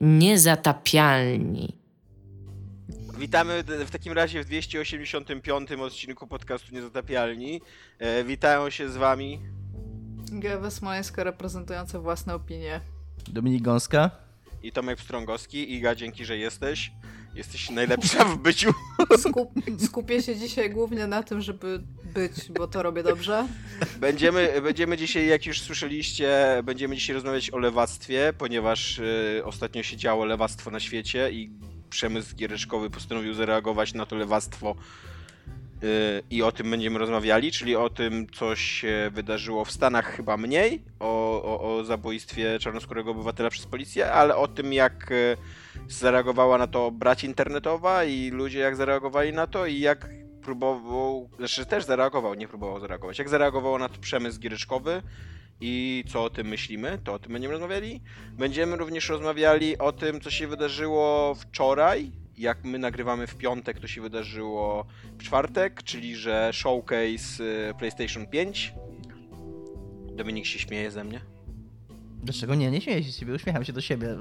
Niezatapialni. Witamy w takim razie w 285 odcinku podcastu Niezatapialni. E, witają się z wami Gewa Smoleńska reprezentująca własne opinie. Dominik Gąska. i Tomek Pstrągowski. Iga, dzięki, że jesteś. Jesteś najlepsza w byciu. Skup, skupię się dzisiaj głównie na tym, żeby być, bo to robię dobrze. Będziemy, będziemy dzisiaj, jak już słyszeliście, będziemy dzisiaj rozmawiać o lewactwie, ponieważ y, ostatnio się działo lewactwo na świecie i przemysł giereczkowy postanowił zareagować na to lewactwo y, i o tym będziemy rozmawiali, czyli o tym, co się wydarzyło w Stanach chyba mniej, o, o, o zabójstwie czarnoskórego obywatela przez policję, ale o tym, jak y, zareagowała na to brać internetowa i ludzie jak zareagowali na to i jak próbował, znaczy też zareagował, nie próbował zareagować, jak zareagował na przemysł giereczkowy i co o tym myślimy, to o tym będziemy rozmawiali. Będziemy również rozmawiali o tym, co się wydarzyło wczoraj, jak my nagrywamy w piątek, to się wydarzyło w czwartek, czyli że showcase y, PlayStation 5. Dominik się śmieje ze mnie. Dlaczego nie? Nie śmieję się z siebie, uśmiecham się do siebie.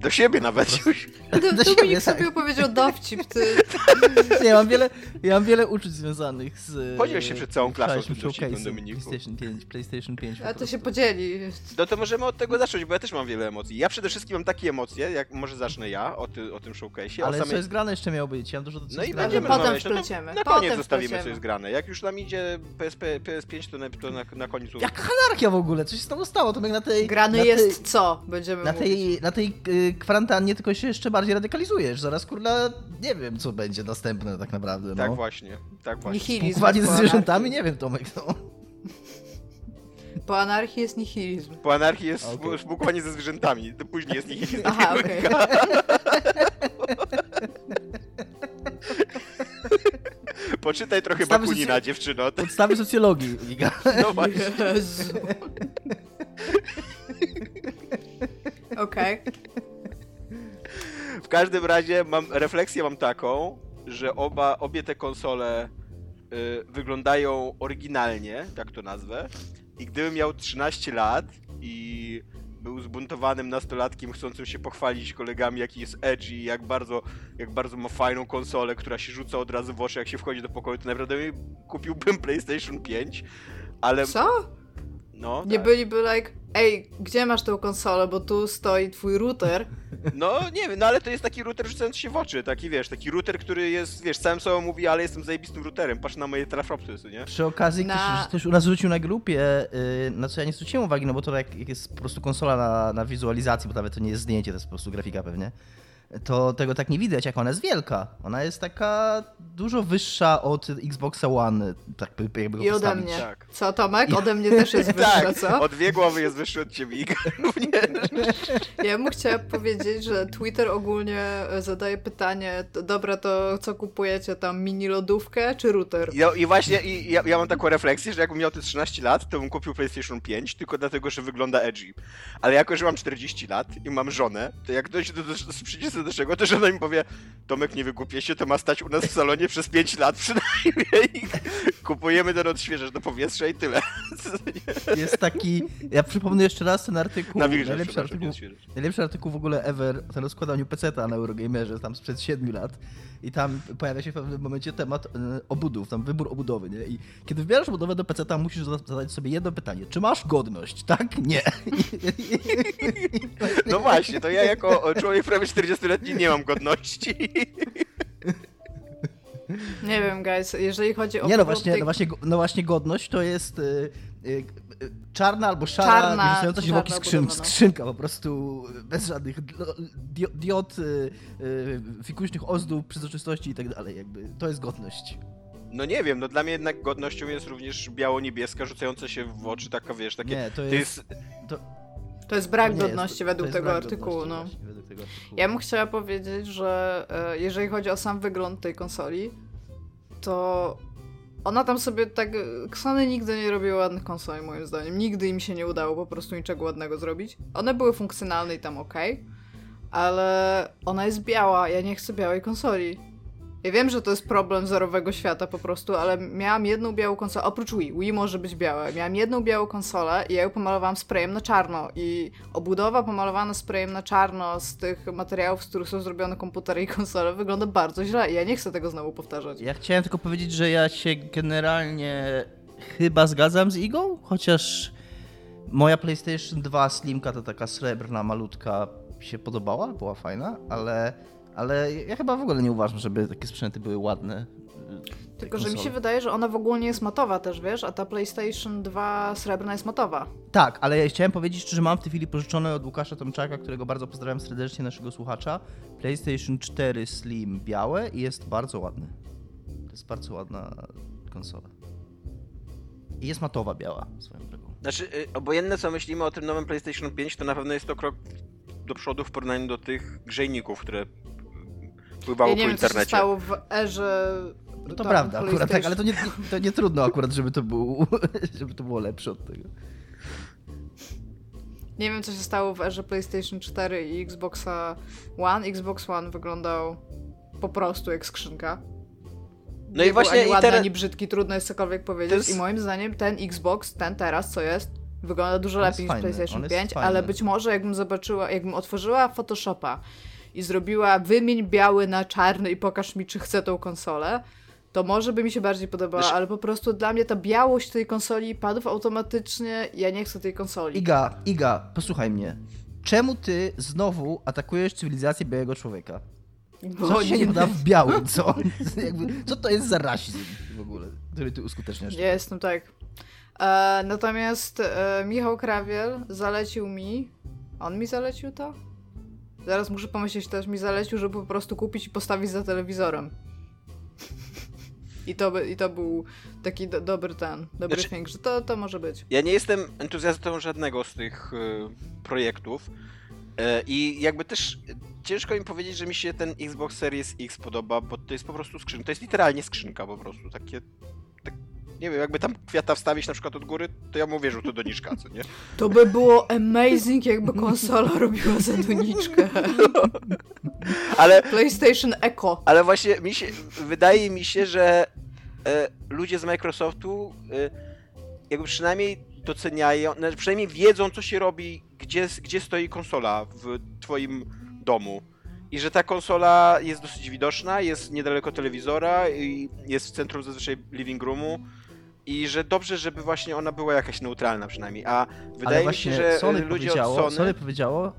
Do siebie nawet już. Do, Dominik tak. sobie opowiedział dowcip, ty. Nie, mam wiele, ja mam wiele uczuć związanych z... Podziel się przed całą klasą tym dowcipem, Dominiku. PlayStation 5, PlayStation 5 po A to się podzieli. No to możemy od tego zacząć, bo ja też mam wiele emocji. Ja przede wszystkim mam takie emocje, jak może zacznę ja o, ty, o tym showcase'ie. Ale o co jest grane jeszcze miało być, ja mam dużo do No i grane. będziemy Potem. No wpleciemy. Na Potem koniec zostawimy, co jest grane. Jak już nam idzie PSP, PS5, to na, to na, na końcu... Jaka anarchia w ogóle? Coś się tam stało, to jak na tej... Grany na jest Tej, co? Będziemy na mówić. tej, na tej y, kwarantannie tylko się jeszcze bardziej radykalizujesz. Zaraz, kurna, nie wiem, co będzie następne tak naprawdę, Tak no. właśnie, tak właśnie. Nihilizm. Ze zwierzętami? Nie wiem, Tomek, no. Po anarchii jest nihilizm. Po anarchii jest okay. spółkowanie ze zwierzętami, to później jest nihilizm. Aha, okej. Poczytaj trochę Podstawy Bakunina, dziewczyno. Podstawy socjologii. No właśnie. Jezu. Okej. W każdym razie mam refleksję mam taką, że oba, obie te konsole y, wyglądają oryginalnie, tak to nazwę. I gdybym miał 13 lat i był zbuntowanym nastolatkiem chcącym się pochwalić kolegami, jaki jest edgy i jak bardzo, jak bardzo ma fajną konsolę, która się rzuca od razu w oczy, jak się wchodzi do pokoju, to naprawdę kupiłbym PlayStation 5. Ale Co? No, Nie tak. byliby like, ej, gdzie masz tę konsolę, bo tu stoi twój router. No nie wiem, no ale to jest taki router rzucający się w oczy, taki wiesz, taki router, który jest, wiesz, całym sobą mówi, ale jestem zajebistym routerem, patrz na moje teraflopsy, nie? Przy okazji Na- ktoś, ktoś u nas rzucił na grupie, yy, na co ja nie zwróciłem uwagi, no bo to jak, jak jest po prostu konsola na, na wizualizacji, bo nawet to nie jest zdjęcie, to jest po prostu grafika pewnie, to tego tak nie widać, jak ona jest wielka. Ona jest taka dużo wyższa od Xboxa One, tak by- jakby go I ode postawić. mnie. Tak. Co, Tomek? Ode mnie też jest wyższa, tak, co? o dwie głowy jest wyższy od ciebie. Ja bym chciała powiedzieć, że Twitter ogólnie zadaje pytanie, dobra, to co kupujecie tam, mini lodówkę czy router? I, I właśnie i ja, ja mam taką refleksję, że jakbym miał te 13 lat, to bym kupił PlayStation 5, tylko dlatego, że wygląda edgy. Ale jako, że mam 40 lat i mam żonę, to jak dojdzie do, do, do, przyjdzie do czego, to żona mi powie, Tomek, nie wygłupię się, to ma stać u nas w salonie przez 5 lat przynajmniej. Kupujemy ten odświeżacz do powietrza i tyle. Jest taki, ja przypomnę jeszcze raz ten artykuł, Nawilżacz, najlepszy artykuł, najlepszy artykuł w ogóle ever o rozkładaniu PC-ta na Eurogamerze, tam sprzed 7 lat. I tam pojawia się w pewnym momencie temat e, obudów, tam wybór obudowy, nie? I kiedy wybierasz obudowę do PC-ta, musisz zada- zadać sobie jedno pytanie. Czy masz godność? Tak? Nie. No właśnie, to ja jako człowiek prawie 40-letni nie mam godności. Nie wiem, guys, jeżeli chodzi o Nie, no właśnie, tej- no właśnie, no właśnie godność to jest y, y, czarna albo szara, Czarna, wyrzucająca się w czarna skrzyn, skrzynka po prostu bez żadnych dlo- dio- diod, y, y, fikuśnych ozdób, przezroczystości i tak dalej, jakby to jest godność. No nie wiem, no dla mnie jednak godnością jest również biało-niebieska, rzucająca się w oczy, taka wiesz, takie... Nie, to To jest... To, To jest brak to jest- godności to według jest tego brak artykułu, godności no. właśnie, według tego artykułu. Ja bym chciała powiedzieć, że e, jeżeli chodzi o sam wygląd tej konsoli, to ona tam sobie tak. Ksony nigdy nie robiły ładnych konsoli, moim zdaniem. Nigdy im się nie udało po prostu niczego ładnego zrobić. One były funkcjonalne i tam ok, ale ona jest biała. Ja nie chcę białej konsoli. Ja wiem, że to jest problem zerowego świata po prostu, ale miałam jedną białą konsolę, oprócz Wii, Wii może być białe, miałam jedną białą konsolę i ja ją pomalowałam sprayem na czarno. I obudowa pomalowana sprayem na czarno z tych materiałów, z których są zrobione komputery i konsole wygląda bardzo źle. I ja nie chcę tego znowu powtarzać. Ja chciałem tylko powiedzieć, że ja się generalnie chyba zgadzam z Igą, chociaż moja PlayStation 2 Slimka to taka srebrna, malutka się podobała, była fajna, ale, ale ja chyba w ogóle nie uważam, żeby takie sprzęty były ładne. Tylko, że mi się wydaje, że ona w ogóle nie jest matowa też, wiesz, a ta PlayStation 2 srebrna jest matowa. Tak, ale ja chciałem powiedzieć, że mam w tej chwili pożyczone od Łukasza Tomczaka, którego bardzo pozdrawiam serdecznie, naszego słuchacza, PlayStation 4 Slim białe i jest bardzo ładny. To jest bardzo ładna konsola. I jest matowa biała, swoją drogą. Znaczy, y, obojętne co myślimy o tym nowym PlayStation 5, to na pewno jest to krok do przodu w porównaniu do tych grzejników, które pływało Ja nie po wiem, co się internecie. stało w erze... No to prawda, akurat tak, ale to nie, to nie trudno akurat, żeby to, był, żeby to było lepsze od tego. Nie wiem, co się stało w erze PlayStation 4 i Xboxa One. Xbox One wyglądał po prostu jak skrzynka. No nie i właśnie ani ładny, internet- ani brzydki, trudno jest cokolwiek powiedzieć. jest- I moim zdaniem ten Xbox, ten teraz, co jest, wygląda dużo On lepiej niż fajny, PlayStation on jest 5, fajny. ale być może jakbym zobaczyła, jakbym otworzyła Photoshopa i zrobiła wymień biały na czarny i pokaż mi, czy chcę tą konsolę, to może by mi się bardziej podobała, Wiesz- ale po prostu dla mnie ta białość tej konsoli i padów automatycznie, ja nie chcę tej konsoli. Iga, Iga, posłuchaj mnie. Czemu ty znowu atakujesz cywilizację białego człowieka? Bo Co się nie- podoba w białym, co? Co to jest za rasizm w ogóle, który ty uskuteczniasz? Ja jestem tak. E, natomiast e, Michał Krawiel zalecił mi. On mi zalecił to? Zaraz muszę pomyśleć, też mi zalecił, żeby po prostu kupić i postawić za telewizorem. I to, by, I to był taki do, dobry ten, dobry Znaczy- że to, to może być. Ja nie jestem entuzjastą żadnego z tych y, projektów y, i jakby też ciężko mi powiedzieć, że mi się ten Xbox Series X podoba, bo to jest po prostu skrzynka, to jest literalnie skrzynka po prostu, takie... Nie wiem, jakby tam kwiata wstawić na przykład od góry, to ja bym uwierzył to doniczka, co nie? To by było amazing, jakby konsola robiła za doniczkę. Ale PlayStation Echo. Ale właśnie mi się, wydaje mi się, że e, ludzie z Microsoftu e, jakby przynajmniej doceniają, znaczy przynajmniej wiedzą, co się robi, gdzie, gdzie stoi konsola w twoim domu. I że ta konsola jest dosyć widoczna, jest niedaleko telewizora i jest w centrum zazwyczaj living roomu. I że dobrze, żeby właśnie ona była jakaś neutralna przynajmniej. A Ale wydaje mi właśnie się, że Sony e, ludzie powiedziało, od Sony... Sony powiedziało,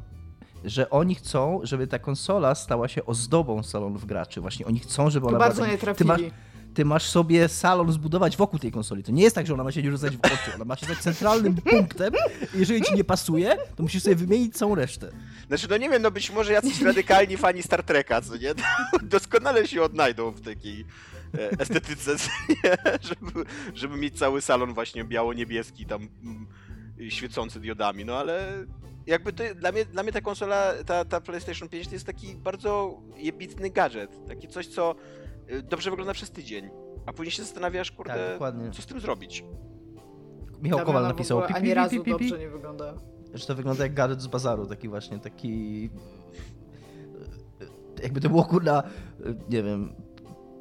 że oni chcą, żeby ta konsola stała się ozdobą salonów graczy. Właśnie oni chcą, żeby To ona bardzo była nie taki- ty masz, trafili. ty masz sobie salon zbudować wokół tej konsoli. To nie jest tak, że ona ma się nie rzucać w oczy. Ona ma się stać centralnym punktem. i Jeżeli ci nie pasuje, to musisz sobie wymienić całą resztę. Znaczy, no nie wiem, no być może jacyś radykalni fani Star Treka, co nie? Doskonale się odnajdą w takiej e, estetyce, co nie? Żeby, żeby mieć cały salon właśnie biało-niebieski, tam mm, świecący diodami, no ale jakby to, dla mnie, dla mnie ta konsola, ta, ta PlayStation 5 to jest taki bardzo jebitny gadżet, taki coś, co y, dobrze wygląda przez tydzień, a później się zastanawiasz, Tak, kurde, dokładnie. co z tym zrobić. Michał mnie Kowal napisał, ogóle pi, Ani pi, razu pi, pi, pi, dobrze nie wygląda. że to wygląda jak gadżet z bazaru, taki właśnie, taki... Jakby to było, kurna, nie wiem,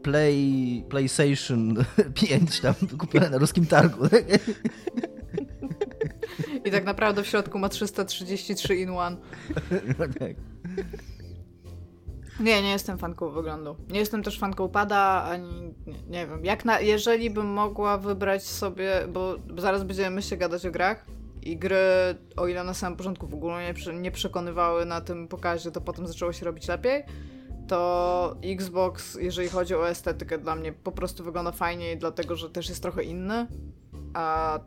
Play, PlayStation 5 tam kupione na ruskim targu. I tak naprawdę w środku ma 333 in one. tak. Nie, nie jestem fanką wyglądu. Nie jestem też fanką pada, ani nie, wiem. Jak na, jeżeli bym mogła wybrać sobie, bo zaraz będziemy myślę gadać o grach i gry, o ile na samym początku w ogóle nie, nie przekonywały na tym pokazie, to potem zaczęło się robić lepiej, to Xbox, jeżeli chodzi o estetykę, dla mnie po prostu wygląda fajniej, dlatego że też jest trochę inny. A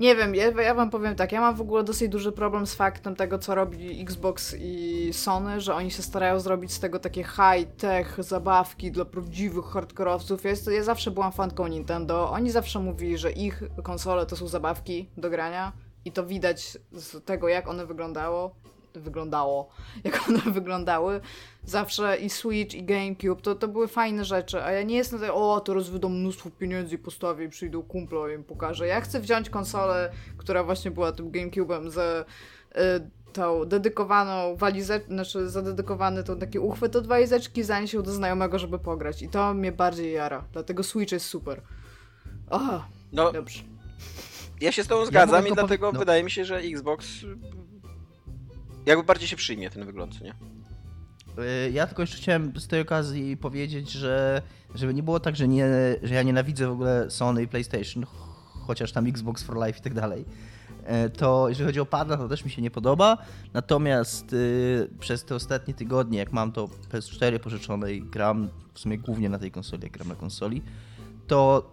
nie wiem, ja, ja wam powiem tak, ja mam w ogóle dosyć duży problem z faktem tego, co robi Xbox i Sony, że oni się starają zrobić z tego takie high-tech zabawki dla prawdziwych hardkorowców. Ja, jest, ja zawsze byłam fanką Nintendo. Oni zawsze mówili, że ich konsole to są zabawki do grania i to widać z tego, jak one wyglądało. Wyglądało, jak one wyglądały. Zawsze i Switch, i GameCube to, to były fajne rzeczy, a ja nie jestem tak, o, teraz wydą mnóstwo pieniędzy i postawię i przyjdą kumple i im pokażę. Ja chcę wziąć konsolę, która właśnie była tym GameCube'em ze y, tą dedykowaną walizeczkę, znaczy zadedykowany tą taki uchwyt od walizeczki, zanim się do znajomego, żeby pograć. I to mnie bardziej jara. Dlatego Switch jest super. Aha, No, dobrze. ja się z tobą zgadzam mogę i dlatego no. wydaje mi się, że Xbox jakby bardziej się przyjmie ten wygląd, nie? Y, Ja tylko jeszcze chciałem z tej okazji powiedzieć, że żeby nie było tak, że, nie, że ja nienawidzę w ogóle Sony i PlayStation, ch- chociaż tam Xbox for Life i tak dalej, e, to jeżeli chodzi o pada, to też mi się nie podoba. Natomiast y, przez te ostatnie tygodnie, jak mam to PS4 pożyczone i gram w sumie głównie na tej konsoli, jak gram na konsoli, to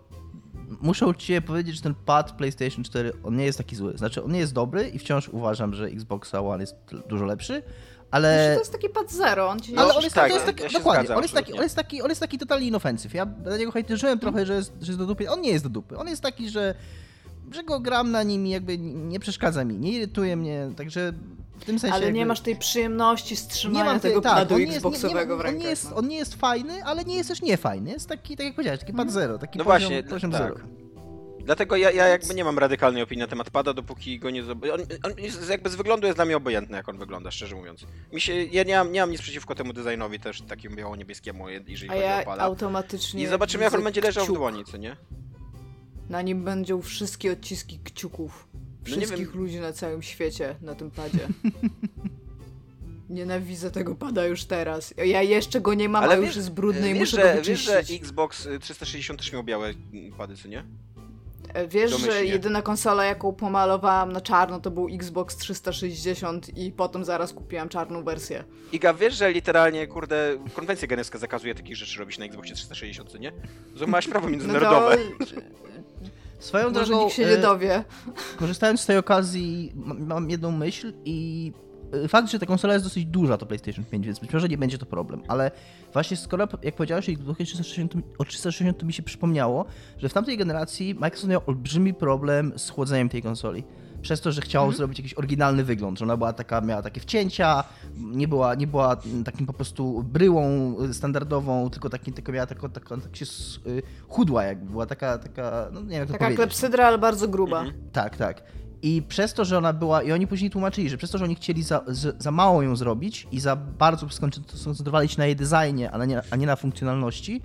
muszę uczciwie powiedzieć, że ten pad PlayStation 4, on nie jest taki zły. Znaczy, on nie jest dobry i wciąż uważam, że Xbox One jest dużo lepszy, ale... Znaczy, to jest taki pad zero, on ci nie... No, Ale on jest, tak, to jest ja taki, się dokładnie, zgadzam on jest, taki, on, jest taki, on jest taki totalnie inoffensive. Ja na niego hejterzyłem trochę, że jest, że jest do dupy. On nie jest do dupy. On jest taki, że, że go gram na nim i jakby nie przeszkadza mi, nie irytuje mnie, także w tym sensie Ale nie jakby... masz tej przyjemności wstrzymania nie mam tego tak, padu on nie jest- Xboxowego w nie, on, rękach. nie jest, no. on nie jest fajny, ale nie jest też niefajny. Jest taki, tak jak powiedziałeś, taki pad zero, taki No poziom, właśnie, poziom tak. zero. Dlatego ja, ja jakby nie mam radykalnej opinii na temat pada, dopóki go nie zobaczę. On, on jest, jakby z wyglądu jest dla mnie obojętny, jak on wygląda, szczerze mówiąc. Mi się, ja nie mam, nie mam nic przeciwko temu designowi też takiemu biało-niebieskiemu, jeżeli A chodzi ja o pada. automatycznie... I zobaczymy, jak on będzie leżał w kciuk. dłoni, co nie? Na nim będą wszystkie odciski kciuków. No nie Wszystkich wiem. ludzi na całym świecie na tym padzie. Nienawidzę tego pada już teraz. Ja jeszcze go nie mam, a już jest brudny i wiesz, muszę że, go wiesz, wyczyścić. że Xbox y, 360 też miał białe mm, pady, co nie? E, Wiesz, że domyślnie. jedyna konsola, jaką pomalowałam na czarno, to był Xbox 360 i potem zaraz kupiłam czarną wersję. Iga, wiesz, że literalnie, kurde, konwencja genewska zakazuje takich rzeczy robić na Xboxie 360, co nie? Złamałaś prawo No międzynarodowe. to, Swoją może drogą, nikt się e, nie dowie. Korzystając z tej okazji, mam, jedną myśl i y, fakt, że ta konsola jest dosyć duża, to PlayStation 5, więc być może nie będzie to problem, ale właśnie skoro, jak powiedziałeś o Xboxie 360, o 360, to mi się przypomniało, że w tamtej generacji Microsoft miał olbrzymi problem z chłodzeniem tej konsoli. Przez to, że chciał Mhm. zrobić jakiś oryginalny wygląd, że ona była taka, miała takie wcięcia, nie była, nie była takim po prostu bryłą standardową, tylko, taki, tylko miała taką, taką tak się y, chudła jakby, była taka, taka no nie wiem jak to Taka klepsydra, ale bardzo gruba. Mhm. Tak, tak. I przez to, że ona była, i oni później tłumaczyli, że przez to, że oni chcieli za, z, za mało ją zrobić i za bardzo skoncentrowali się na jej designie, a nie, a nie na funkcjonalności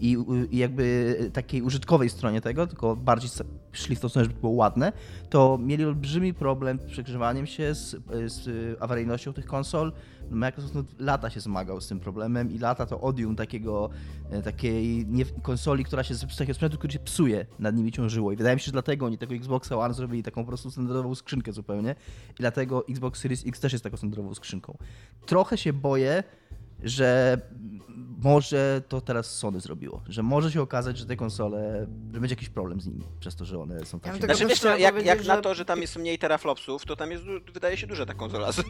i, jakby takiej użytkowej stronie tego, tylko bardziej szli w tą stronę, żeby było ładne, to mieli olbrzymi problem z przegrzewaniem się, z, z awaryjnością tych konsol. Microsoft no, lata się zmagał z tym problemem i lata to odium takiego, e, takiej nie, konsoli, która się, z takiego sprzętu, który się psuje, nad nimi ciążyło. I wydaje mi się, że dlatego oni tego Xboxa One zrobili taką po prostu standardową skrzynkę zupełnie. I dlatego Xbox Series X też jest taką standardową skrzynką. Trochę się boję, że może to teraz Sony zrobiło. Że może się okazać, że te konsole, że będzie jakiś problem z nimi, przez to, że one są Ja tak się... tego Znaczy wiesz, jak, jak na że- to, że tam jest mniej teraflopsów, to tam jest, wydaje się duża ta konsola.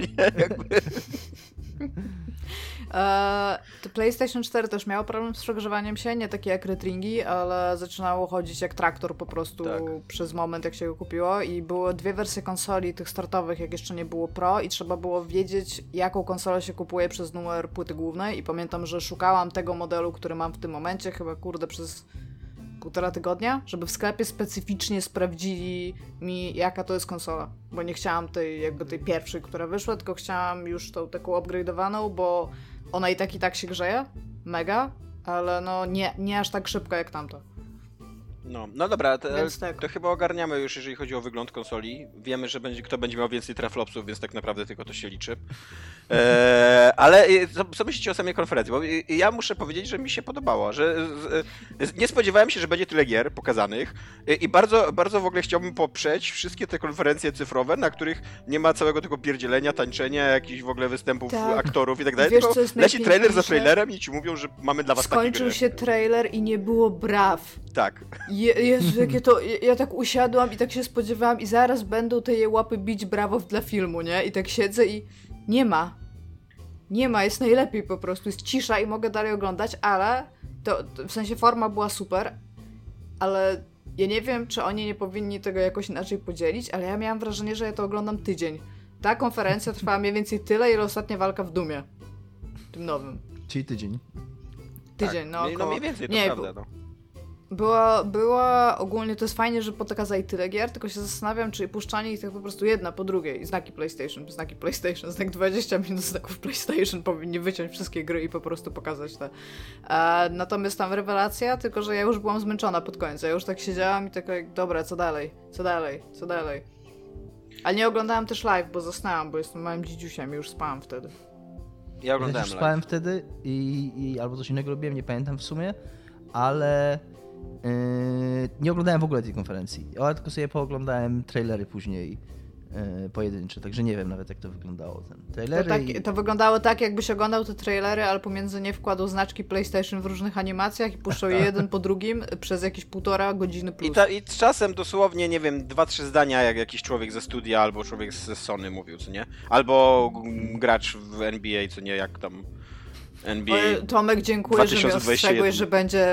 Eee, to PlayStation 4 też miało problem z przegrzewaniem się, nie takie jak retringi, ale zaczynało chodzić jak traktor po prostu Tak. przez moment, jak się go kupiło. I były dwie wersje konsoli tych startowych, jak jeszcze nie było Pro, i trzeba było wiedzieć, jaką konsolę się kupuje przez numer płyty głównej. I pamiętam, że szukałam tego modelu, który mam w tym momencie, chyba kurde przez półtora tygodnia, żeby w sklepie specyficznie sprawdzili mi, jaka to jest konsola. Bo nie chciałam tej, jakby tej pierwszej, która wyszła, tylko chciałam już tą taką upgrade'owaną, bo ona i tak i tak się grzeje, mega, ale no nie, nie aż tak szybko jak tamta. No, no dobra, to, tak. to chyba ogarniamy już, jeżeli chodzi o wygląd konsoli. Wiemy, że będzie, kto będzie miał więcej traflopsów, więc tak naprawdę tylko to się liczy. Eee, ale e, co, co myślicie o samej konferencji? Bo e, ja muszę powiedzieć, że mi się podobało, że e, e, nie spodziewałem się, że będzie tyle gier pokazanych e, i bardzo, bardzo w ogóle chciałbym poprzeć wszystkie te konferencje cyfrowe, na których nie ma całego tego pierdzielenia, tańczenia, jakichś w ogóle występów Tak. aktorów i tak dalej, Wiesz, tylko leci trailer za trailerem i ci mówią, że mamy dla was takie Skończył gry. się trailer i nie było braw. Tak. Je, Jezu, jakie to. Ja, ja tak usiadłam i tak się spodziewałam, i zaraz będą te je łapy bić brawo dla filmu, nie? I tak siedzę i nie ma. Nie ma, jest najlepiej po prostu. Jest cisza i mogę dalej oglądać, ale to, to w sensie forma była super, ale ja nie wiem, czy oni nie powinni tego jakoś inaczej podzielić, ale ja miałam wrażenie, że ja to oglądam tydzień. Ta konferencja trwała mniej więcej tyle, ile ostatnia walka w Dumie. Tym nowym. Czyli tydzień. Tydzień, tak. no. no około. mniej więcej, to nie, prawda. No. Była, była ogólnie, to jest fajnie, że pokazali tyle gier, tylko się zastanawiam, czy puszczanie ich tak po prostu jedna po drugiej. Znaki PlayStation, znaki PlayStation, znak 20 minut znaków PlayStation, powinni wyciąć wszystkie gry i po prostu pokazać te. E, natomiast tam rewelacja, tylko że ja już byłam zmęczona pod koniec. Ja już tak siedziałam i tak jak, dobra, co dalej, co dalej, co dalej. Ale nie oglądałam też live, bo zasnęłam, bo jestem małym dzidziusiem i już spałam wtedy. Ja Ja oglądałem też live. spałem wtedy i, i albo coś innego robiłem, nie pamiętam w sumie, ale nie oglądałem w ogóle tej konferencji. Ja tylko sobie pooglądałem trailery później yy, pojedyncze, także nie wiem nawet jak to wyglądało. Ten To, trailery tak, i... to wyglądało tak, jakbyś oglądał te trailery, ale pomiędzy nie wkładał znaczki PlayStation w różnych animacjach i puszczał je jeden po drugim przez jakieś półtora godziny plus. I, ta, I czasem dosłownie, nie wiem, dwa, trzy zdania, jak jakiś człowiek ze studia albo człowiek ze Sony mówił, co nie? Albo gracz w NBA, co nie, jak tam NBA. Tomek, dziękuję, że mnie 2021. ostrzegłeś, że będzie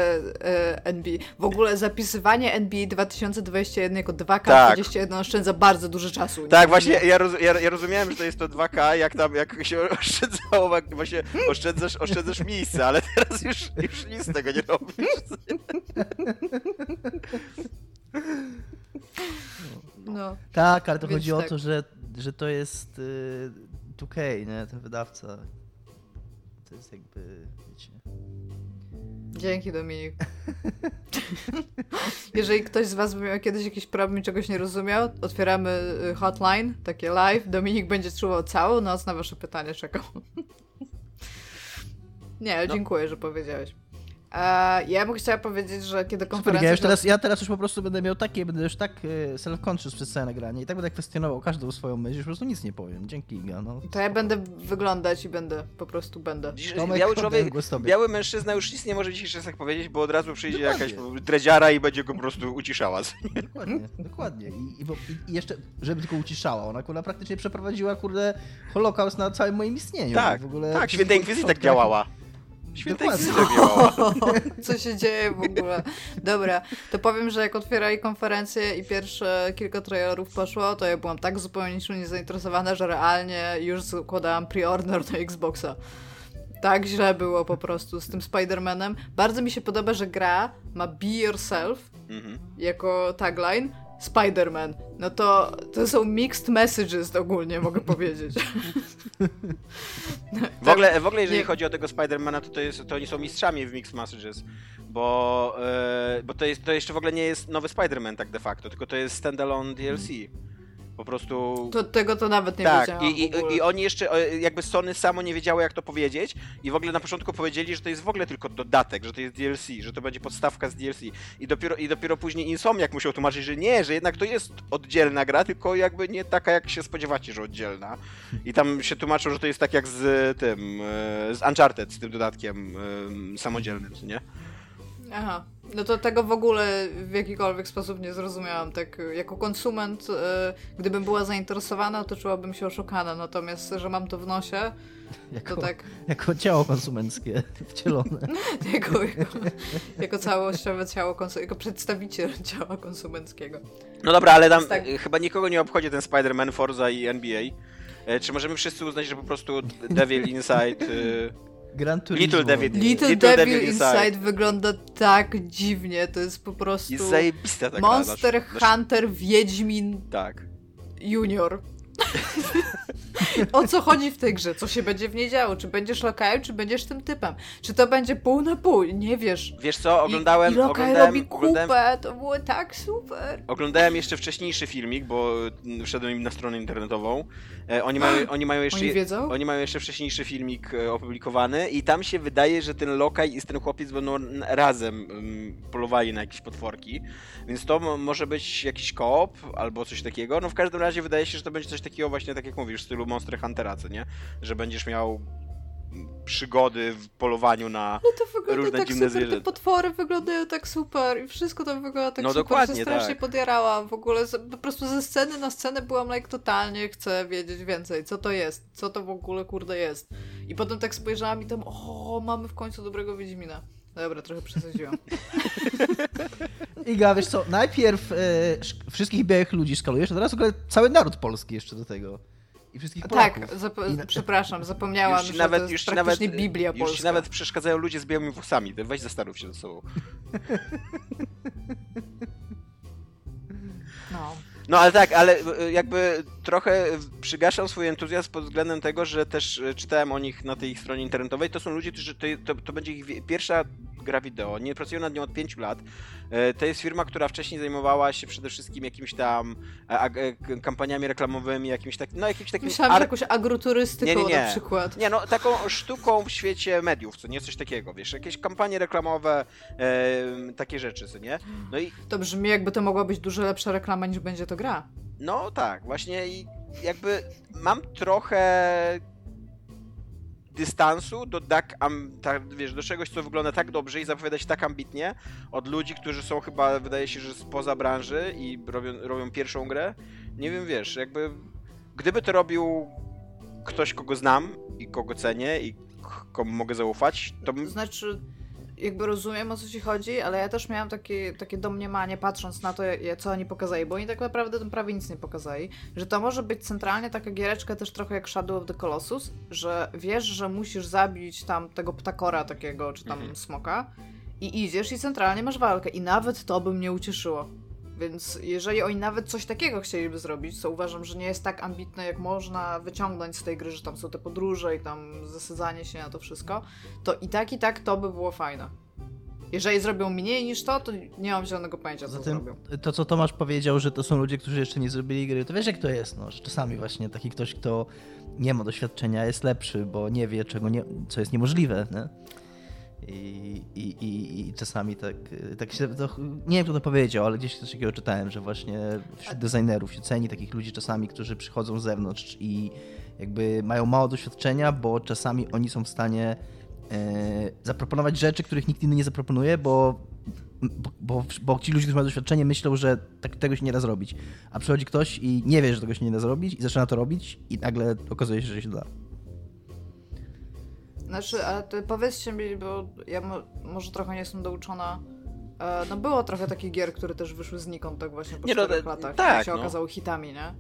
e, NBA. W ogóle zapisywanie NBA 2021 jako 2K21 oszczędza bardzo dużo czasu. Nie- Tak, właśnie, ja, roz, ja, ja rozumiałem, że to jest to 2K, jak tam, jak się oszczędzało, właśnie oszczędzasz, oszczędzasz miejsce, ale teraz już, już nic z tego nie robisz. No. Tak, ale to Więc chodzi o tak. to, że, że to jest yy, 2K, nie? Ten wydawca. To jest jakby, wiecie... Dzięki, Dominik. Jeżeli ktoś z Was by miał kiedyś jakiś problem i czegoś nie rozumiał, otwieramy y, hotline, takie live. Dominik będzie czuwał całą noc na Wasze pytania czekał. nie, No. dziękuję, że powiedziałeś. E, ja bym chciała powiedzieć, że kiedy Super, konferencja... ja, już teraz, ja teraz już po prostu będę miał takie, będę już tak e, self-conscious przez całe nagranie i tak będę kwestionował każdą swoją myśl, już po prostu nic nie powiem. Dzięki Iga, no. To ja będę wyglądać i będę, po prostu będę. Tomek, Biały człowiek, biały mężczyzna już nic nie może w dzisiejszych czasach powiedzieć, bo od razu przyjdzie Dokładnie. jakaś dredziara i będzie go po prostu uciszała. Dokładnie, dokładnie. I, i, bo, i, jeszcze, żeby tylko uciszała, ona kurwa praktycznie przeprowadziła kurde holokaust na całym moim istnieniu. Tak, w ogóle tak, święta inkwizycja tak działała. Tak działała. Co się dzieje w ogóle? Dobra, to powiem, że jak otwierali konferencję i pierwsze kilka trailerów poszło, to ja byłam tak zupełnie niczym nie zainteresowana, że realnie już zakładałam pre-order na Xboxa. Tak źle było po prostu z tym Spider-Manem. Bardzo mi się podoba, że gra ma Be Yourself Mhm. jako tagline. Spider-Man. No to to są mixed messages ogólnie, mogę powiedzieć. W ogóle, w ogóle jeżeli Nie- chodzi o tego Spidermana, to, to, jest, to oni są mistrzami w Mixed Messages, bo, e, bo to, jest, to jeszcze w ogóle nie jest nowy Spider-Man tak de facto, tylko to jest standalone DLC. Po prostu... To, tego to nawet nie tak, wiedziałam i, i, i oni jeszcze, e, jakby Sony samo nie wiedziało jak to powiedzieć i w ogóle na początku powiedzieli, że to jest w ogóle tylko dodatek, że to jest DLC, że to będzie podstawka z DLC i dopiero, i dopiero później Insomniac musiał tłumaczyć, że nie, że jednak to jest oddzielna gra, tylko jakby nie taka jak się spodziewacie, że oddzielna. I tam się tłumaczą, że to jest tak jak z tym, e, z Uncharted, z tym dodatkiem e, samodzielnym, nie? Aha, no to tego w ogóle w jakikolwiek sposób nie zrozumiałam. Tak, y, jako konsument, y, gdybym była zainteresowana, to czułabym się oszukana. Natomiast, że mam to w nosie, Jako, to tak, jako ciało konsumenckie wcielone. jako, jako, jako całościowe ciało, konsu- jako przedstawiciel ciała konsumenckiego. No dobra, ale tam tak. chyba nikogo nie obchodzi ten Spider-Man, Forza i NBA. E, Czy możemy wszyscy uznać, że po prostu Devil Inside... Gran Turismo. Little David. Little, Little Devil, Devil Inside. Inside wygląda tak dziwnie, to jest po prostu Jest zajebista ta gra. Monster znaczy- znaczy- Hunter Wiedźmin Tak. Junior. O co chodzi w tej grze? Co się będzie w niej działo? Czy będziesz lokajem, czy będziesz tym typem? Czy to będzie pół na pół? Nie wiesz. Wiesz co, oglądałem, I, i lokaj oglądałem, robi oglądałem, kupę, to było tak super. oglądałem jeszcze wcześniejszy filmik, bo mm, wszedłem im na stronę internetową. E, oni, mają, oni, mają jeszcze, Oni wiedzą? oni mają jeszcze wcześniejszy filmik e, opublikowany i tam się wydaje, że ten lokaj i ten chłopiec będą razem mm, polowali na jakieś potworki. Więc to może być jakiś koop albo coś takiego. No w każdym razie wydaje się, że to będzie coś takiego właśnie, tak jak mówisz, w stylu Monster Huntera, co nie? Że będziesz miał przygody w polowaniu na... No to wygląda Różne tak dziwne super, te zwierzęta. potwory wyglądają tak super i wszystko to wygląda tak No super, dokładnie, że strasznie tak. podjarałam w ogóle. Po prostu ze sceny na scenę byłam like totalnie chcę wiedzieć więcej, co to jest, co to w ogóle kurde jest. I potem tak spojrzałam i tam, o, mamy w końcu dobrego Wiedźmina. Dobra, trochę przesadziłam. Iga, wiesz co, najpierw e, sz- wszystkich białych ludzi skalujesz, a teraz w ogóle cały naród polski jeszcze do tego. I wszystkich Polaków. Tak, zap- I na- przepraszam, zapomniałam, Już że nawet, to jest już praktycznie nawet, Biblia już polska. ci nawet przeszkadzają ludzie z białymi włosami. Weź zastanów się ze sobą. No. No ale tak, ale y, jakby trochę przygaszam swój entuzjazm pod względem tego, że też y, czytałem o nich na tej stronie internetowej. To są ludzie, którzy to, to, to będzie ich pierwsza gra wideo. Nie pracują nad nią od 5 lat. E, To jest firma, która wcześniej zajmowała się przede wszystkim jakimiś tam e, e, kampaniami reklamowymi, jakimś tak, no jakimś takim Myślałam, że ar- jakąś agroturystyką Nie, nie, nie. na przykład. Nie, no taką sztuką w świecie mediów, co nie coś takiego, wiesz, jakieś kampanie reklamowe, e, takie rzeczy, co nie? No i To brzmi jakby to mogła być dużo lepsza reklama niż będzie to gra. No tak, właśnie i jakby mam trochę dystansu do tak, am, wiesz, do czegoś, co wygląda tak dobrze i zapowiada się tak ambitnie od ludzi, którzy są chyba, wydaje się, że spoza branży i robią, robią pierwszą grę. Nie wiem, wiesz, jakby gdyby to robił ktoś, kogo znam i kogo cenię i komu mogę zaufać, to znaczy, jakby rozumiem o co ci chodzi, ale ja też miałam takie, takie domniemanie, patrząc na to, co oni pokazali, bo oni tak naprawdę tam prawie nic nie pokazali, że to może być centralnie taka giereczka też trochę jak Shadow of the Colossus, że wiesz, że musisz zabić tam tego ptakora takiego, czy tam Mhm. smoka i idziesz i centralnie masz walkę i nawet to by mnie ucieszyło. Więc jeżeli oni nawet coś takiego chcieliby zrobić, co uważam, że nie jest tak ambitne, jak można wyciągnąć z tej gry, że tam są te podróże i tam zasadzanie się na to wszystko, to i tak, i tak to by było fajne. Jeżeli zrobią mniej niż to, to nie mam zielonego pojęcia, co Zatem zrobią. to, co Tomasz powiedział, że to są ludzie, którzy jeszcze nie zrobili gry, to wiesz jak to jest, no, że czasami właśnie taki ktoś, kto nie ma doświadczenia jest lepszy, bo nie wie, czego nie, co jest niemożliwe, nie? I, i, i, I czasami tak, tak się, to, nie wiem kto to powiedział, ale gdzieś coś takiego czytałem, że właśnie wśród designerów się ceni takich ludzi czasami, którzy przychodzą z zewnątrz i jakby mają mało doświadczenia, bo czasami oni są w stanie e, zaproponować rzeczy, których nikt inny nie zaproponuje, bo bo, bo, bo ci ludzie, którzy mają doświadczenie, myślą, że tak, tego się nie da zrobić. A przychodzi ktoś i nie wie, że tego się nie da zrobić i zaczyna to robić i nagle okazuje się, że się da. Znaczy, ale to powiedzcie mi, bo ja mo może trochę nie jestem douczona. E, no było trochę takich gier, które też wyszły znikąd tak właśnie po Nie, no, czterech te- latach tak, się no. okazały hitami, nie?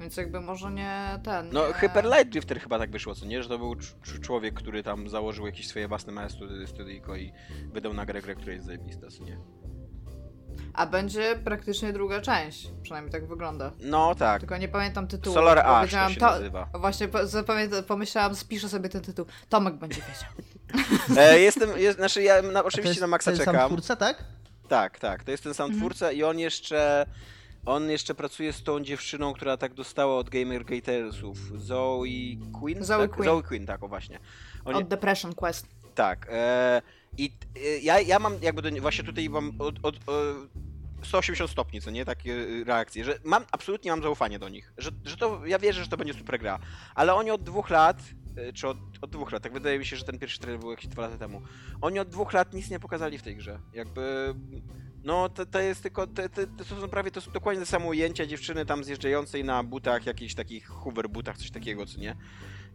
Więc jakby może nie ten. No, nie... Hyper Light Drifter chyba tak wyszło, co nie? Że to był cz- cz- człowiek, który tam założył jakieś swoje własne małe studyjko i wydał na grę, grę, która jest zajebista, co nie? A będzie praktycznie druga część, przynajmniej tak wygląda. No tak. Tylko nie pamiętam tytułu. Solar Ash to wiedziałam, się to- nazywa. Właśnie pomyślałam, spiszę sobie ten tytuł. Tomek będzie wiedział. E, jestem, jest, znaczy ja na, to oczywiście jest, na to Maxa jest sam czekam. twórca, tak? Tak, tak, to jest ten sam Mhm. twórca i on jeszcze on jeszcze pracuje z tą dziewczyną, która tak dostała od Gamer Gatersów. Zoe Queen? Zoe tak? Queen. Zoe Queen, tak, o właśnie. Oni, Od Depression Quest. Tak. E, I e, ja, ja mam jakby do, nie- właśnie tutaj mam od, od, e, 180 stopni, co nie? Takie e, reakcje, że mam absolutnie mam zaufanie do nich. Że, że to ja wierzę, że to będzie super gra. Ale oni od dwóch lat, e, czy od, od dwóch lat, tak wydaje mi się, że ten pierwszy trailer był jakieś dwa lata temu. Oni od dwóch lat nic nie pokazali w tej grze. Jakby. No, to, to jest tylko. To, to, to są prawie to są dokładnie te same ujęcia dziewczyny tam zjeżdżającej na butach, jakichś takich hoover butach, coś takiego, co nie?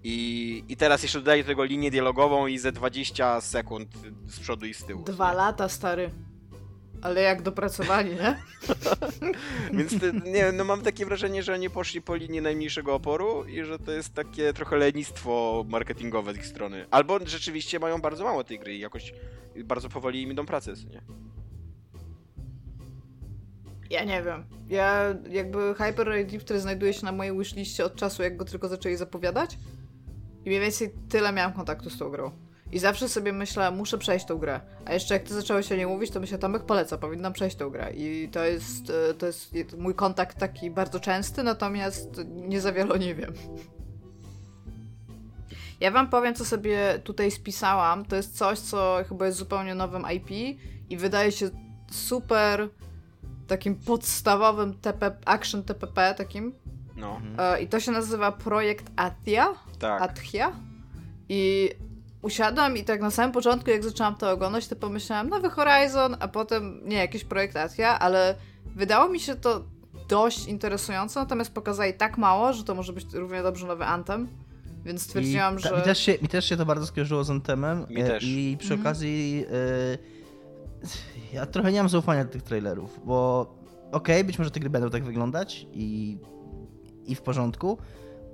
I, I teraz jeszcze dodaję do tego linię dialogową i ze 20 sekund z przodu i z tyłu. Dwa lata, stary. Ale jak dopracowali, nie? Więc te, nie no mam takie wrażenie, że oni poszli po linii najmniejszego oporu i że to jest takie trochę lenistwo marketingowe z ich strony. Albo rzeczywiście mają bardzo mało tej gry i jakoś bardzo powoli im idą prace, co nie? Ja nie wiem. Ja jakby Hyper Ray Drifter znajduje się na mojej wishliście od czasu, jak go tylko zaczęli zapowiadać. I mniej więcej tyle miałam kontaktu z tą grą. I zawsze sobie myślę, muszę przejść tą grę. A jeszcze jak ty zacząłeś o niej mówić, to myślę, Tomek poleca, powinnam przejść tą grę. I to jest, e, to jest mój kontakt taki bardzo częsty, natomiast nie za wiele o niej wiem. Ja wam powiem, co sobie tutaj spisałam. To jest coś, co chyba jest zupełnie nowym IP i wydaje się super takim podstawowym TP, action TPP takim. No, E, I to się nazywa projekt Athia. tak. Athia. I usiadłam i tak na samym początku, jak zaczęłam to oglądać, to pomyślałam, nowy Horizon, a potem, nie, jakiś projekt Athia, ale wydało mi się to dość interesujące, natomiast pokazali tak mało, że to może być równie dobrze nowy Anthem, więc stwierdziłam, I ta, że... mi, też się, mi też się to bardzo skojarzyło z Antemem. Mi też. I przy Mhm. okazji e, ja trochę nie mam zaufania do tych trailerów, bo okej, być może te gry będą tak wyglądać i, i w porządku,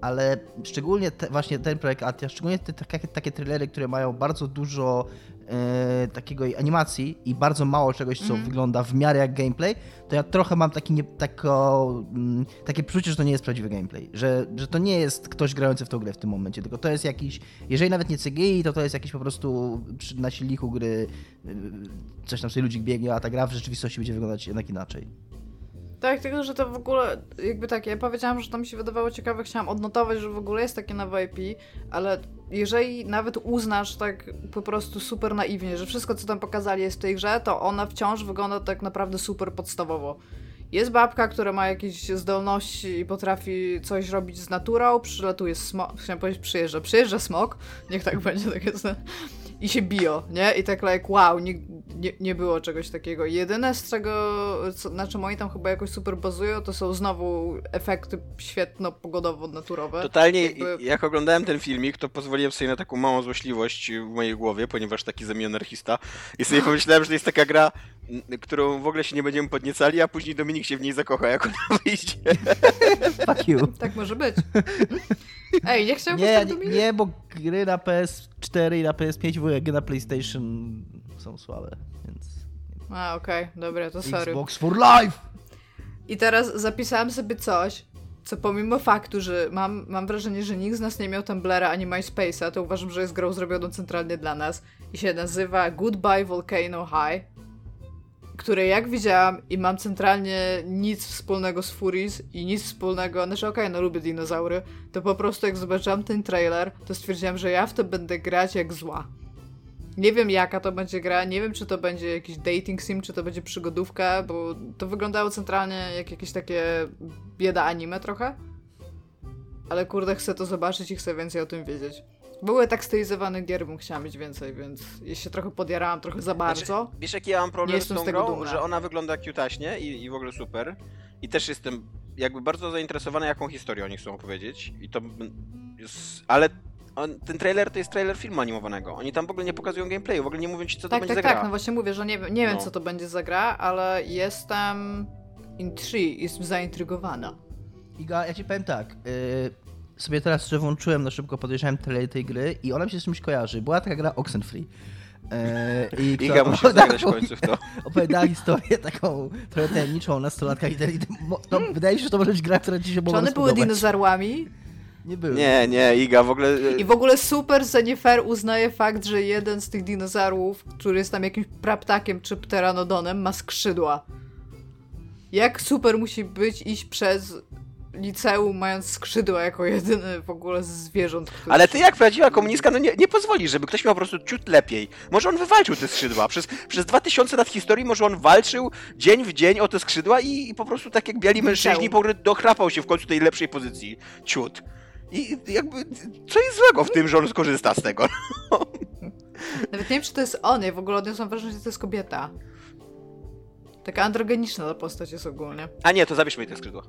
ale szczególnie te, właśnie ten projekt Atia, szczególnie te takie, takie trailery, które mają bardzo dużo e, takiego animacji i bardzo mało czegoś, co Mhm. wygląda w miarę jak gameplay, to ja trochę mam taki nie, tako, mm, takie poczucie, że to nie jest prawdziwy gameplay, że, że to nie jest ktoś grający w tą grę w tym momencie, tylko to jest jakiś, jeżeli nawet nie CGI, to to jest jakiś po prostu przy, na silniku gry y, coś tam sobie ludzik biegnie, a ta gra w rzeczywistości będzie wyglądać jednak inaczej. Tak, tylko że to w ogóle, jakby tak, ja powiedziałam, że to mi się wydawało ciekawe, chciałam odnotować, że w ogóle jest takie nowe IP, ale jeżeli nawet uznasz tak po prostu super naiwnie, że wszystko co tam pokazali jest w tej grze, to ona wciąż wygląda tak naprawdę super podstawowo. Jest babka, która ma jakieś zdolności i potrafi coś robić z naturą, przylatuje smok, chciałam powiedzieć przyjeżdża, przyjeżdża smok, niech tak będzie, tak jest, i się biją, nie? I tak like, wow, nie, nie, nie było czegoś takiego. Jedyne z czego, co, na czym oni tam chyba jakoś super bazują, to są znowu efekty świetno-pogodowo-naturowe. Totalnie, Jakby- jak oglądałem ten filmik, to pozwoliłem sobie na taką małą złośliwość w mojej głowie, ponieważ taki ze mnie anarchista. I sobie pomyślałem, że to jest taka gra, którą w ogóle się nie będziemy podniecali, a później Dominik się w niej zakocha, jak ona wyjdzie. Fuck you. Tak może być. Ej, nie chciałbym Nie, tak nie, Dominik? nie, bo gry na PS4 i na PS5 w ogóle gry na PlayStation są słabe, więc... A, okej, dobra, to sorry. Xbox for life! I teraz zapisałam sobie coś, co pomimo faktu, że mam, mam wrażenie, że nikt z nas nie miał Tumblera ani MySpace'a, to uważam, że jest grą zrobioną centralnie dla nas i się nazywa Goodbye Volcano High, które jak widziałam i mam centralnie nic wspólnego z Furies i nic wspólnego, znaczy okej, no lubię dinozaury, to po prostu jak zobaczyłam ten trailer, to stwierdziłam, że ja w to będę grać jak zła. Nie wiem jaka to będzie gra, nie wiem czy to będzie jakiś dating sim, czy to będzie przygodówka, bo to wyglądało centralnie jak jakieś takie bieda anime trochę. Ale kurde, chcę to zobaczyć i chcę więcej o tym wiedzieć. W ogóle tak stylizowanych gier bym chciała mieć więcej, więc ja się trochę podjarałam, trochę za bardzo. Znaczy, wiesz jaki ja mam problem z jestem tą z tego grą? dumna. Że ona wygląda cutaśnie i, i w ogóle super. I też jestem jakby bardzo zainteresowany, jaką historię oni chcą opowiedzieć. I to jest... Ale on, ten trailer to jest trailer filmu animowanego. Oni tam w ogóle nie pokazują gameplayu, w ogóle nie mówią ci, co to tak, będzie tak, za gra. tak, no właśnie mówię, że nie, wiem- nie wiem No. co to będzie za gra, ale jestem intrigued, jestem zaintrygowana. Iga, ja ci powiem tak. y, sobie teraz jeszcze włączyłem na szybko, podejrzałem trailer tej gry i ona mi się z czymś kojarzy. Była taka gra Oxenfree. Y, i Iga musi zagrać w końcu w to. Opowiadała historię taką trochę tajemniczą o nastolatkach i, i mo- no, wydaje mi się, że to może być gra, która ci się Czy one były dinozaurami? Nie były. Nie, nie, Iga w ogóle... e, I w ogóle super, że nie fair uznaje fakt, że jeden z tych dinozaurów, który jest tam jakimś praptakiem czy pteranodonem, ma skrzydła. Jak super musi być iść przez liceum mając skrzydła jako jedyny w ogóle z zwierząt, który... Ale ty jak prawdziwa komunistka, no nie, nie pozwolisz, żeby ktoś miał po prostu ciut lepiej. Może on wywalczył te skrzydła. Przez, przez 2000 lat historii może on walczył dzień w dzień o te skrzydła i, i po prostu tak jak biali mężczyźni po prostu dochrapał się w końcu tej lepszej pozycji. Ciut. I jakby, co jest złego w tym, że on skorzysta z tego? Nawet nie wiem, czy to jest on, ja w ogóle odniosłam wrażenie, że to jest kobieta. Taka androgeniczna ta postać jest ogólnie. A nie, to zabierzmy jej te skrzydła.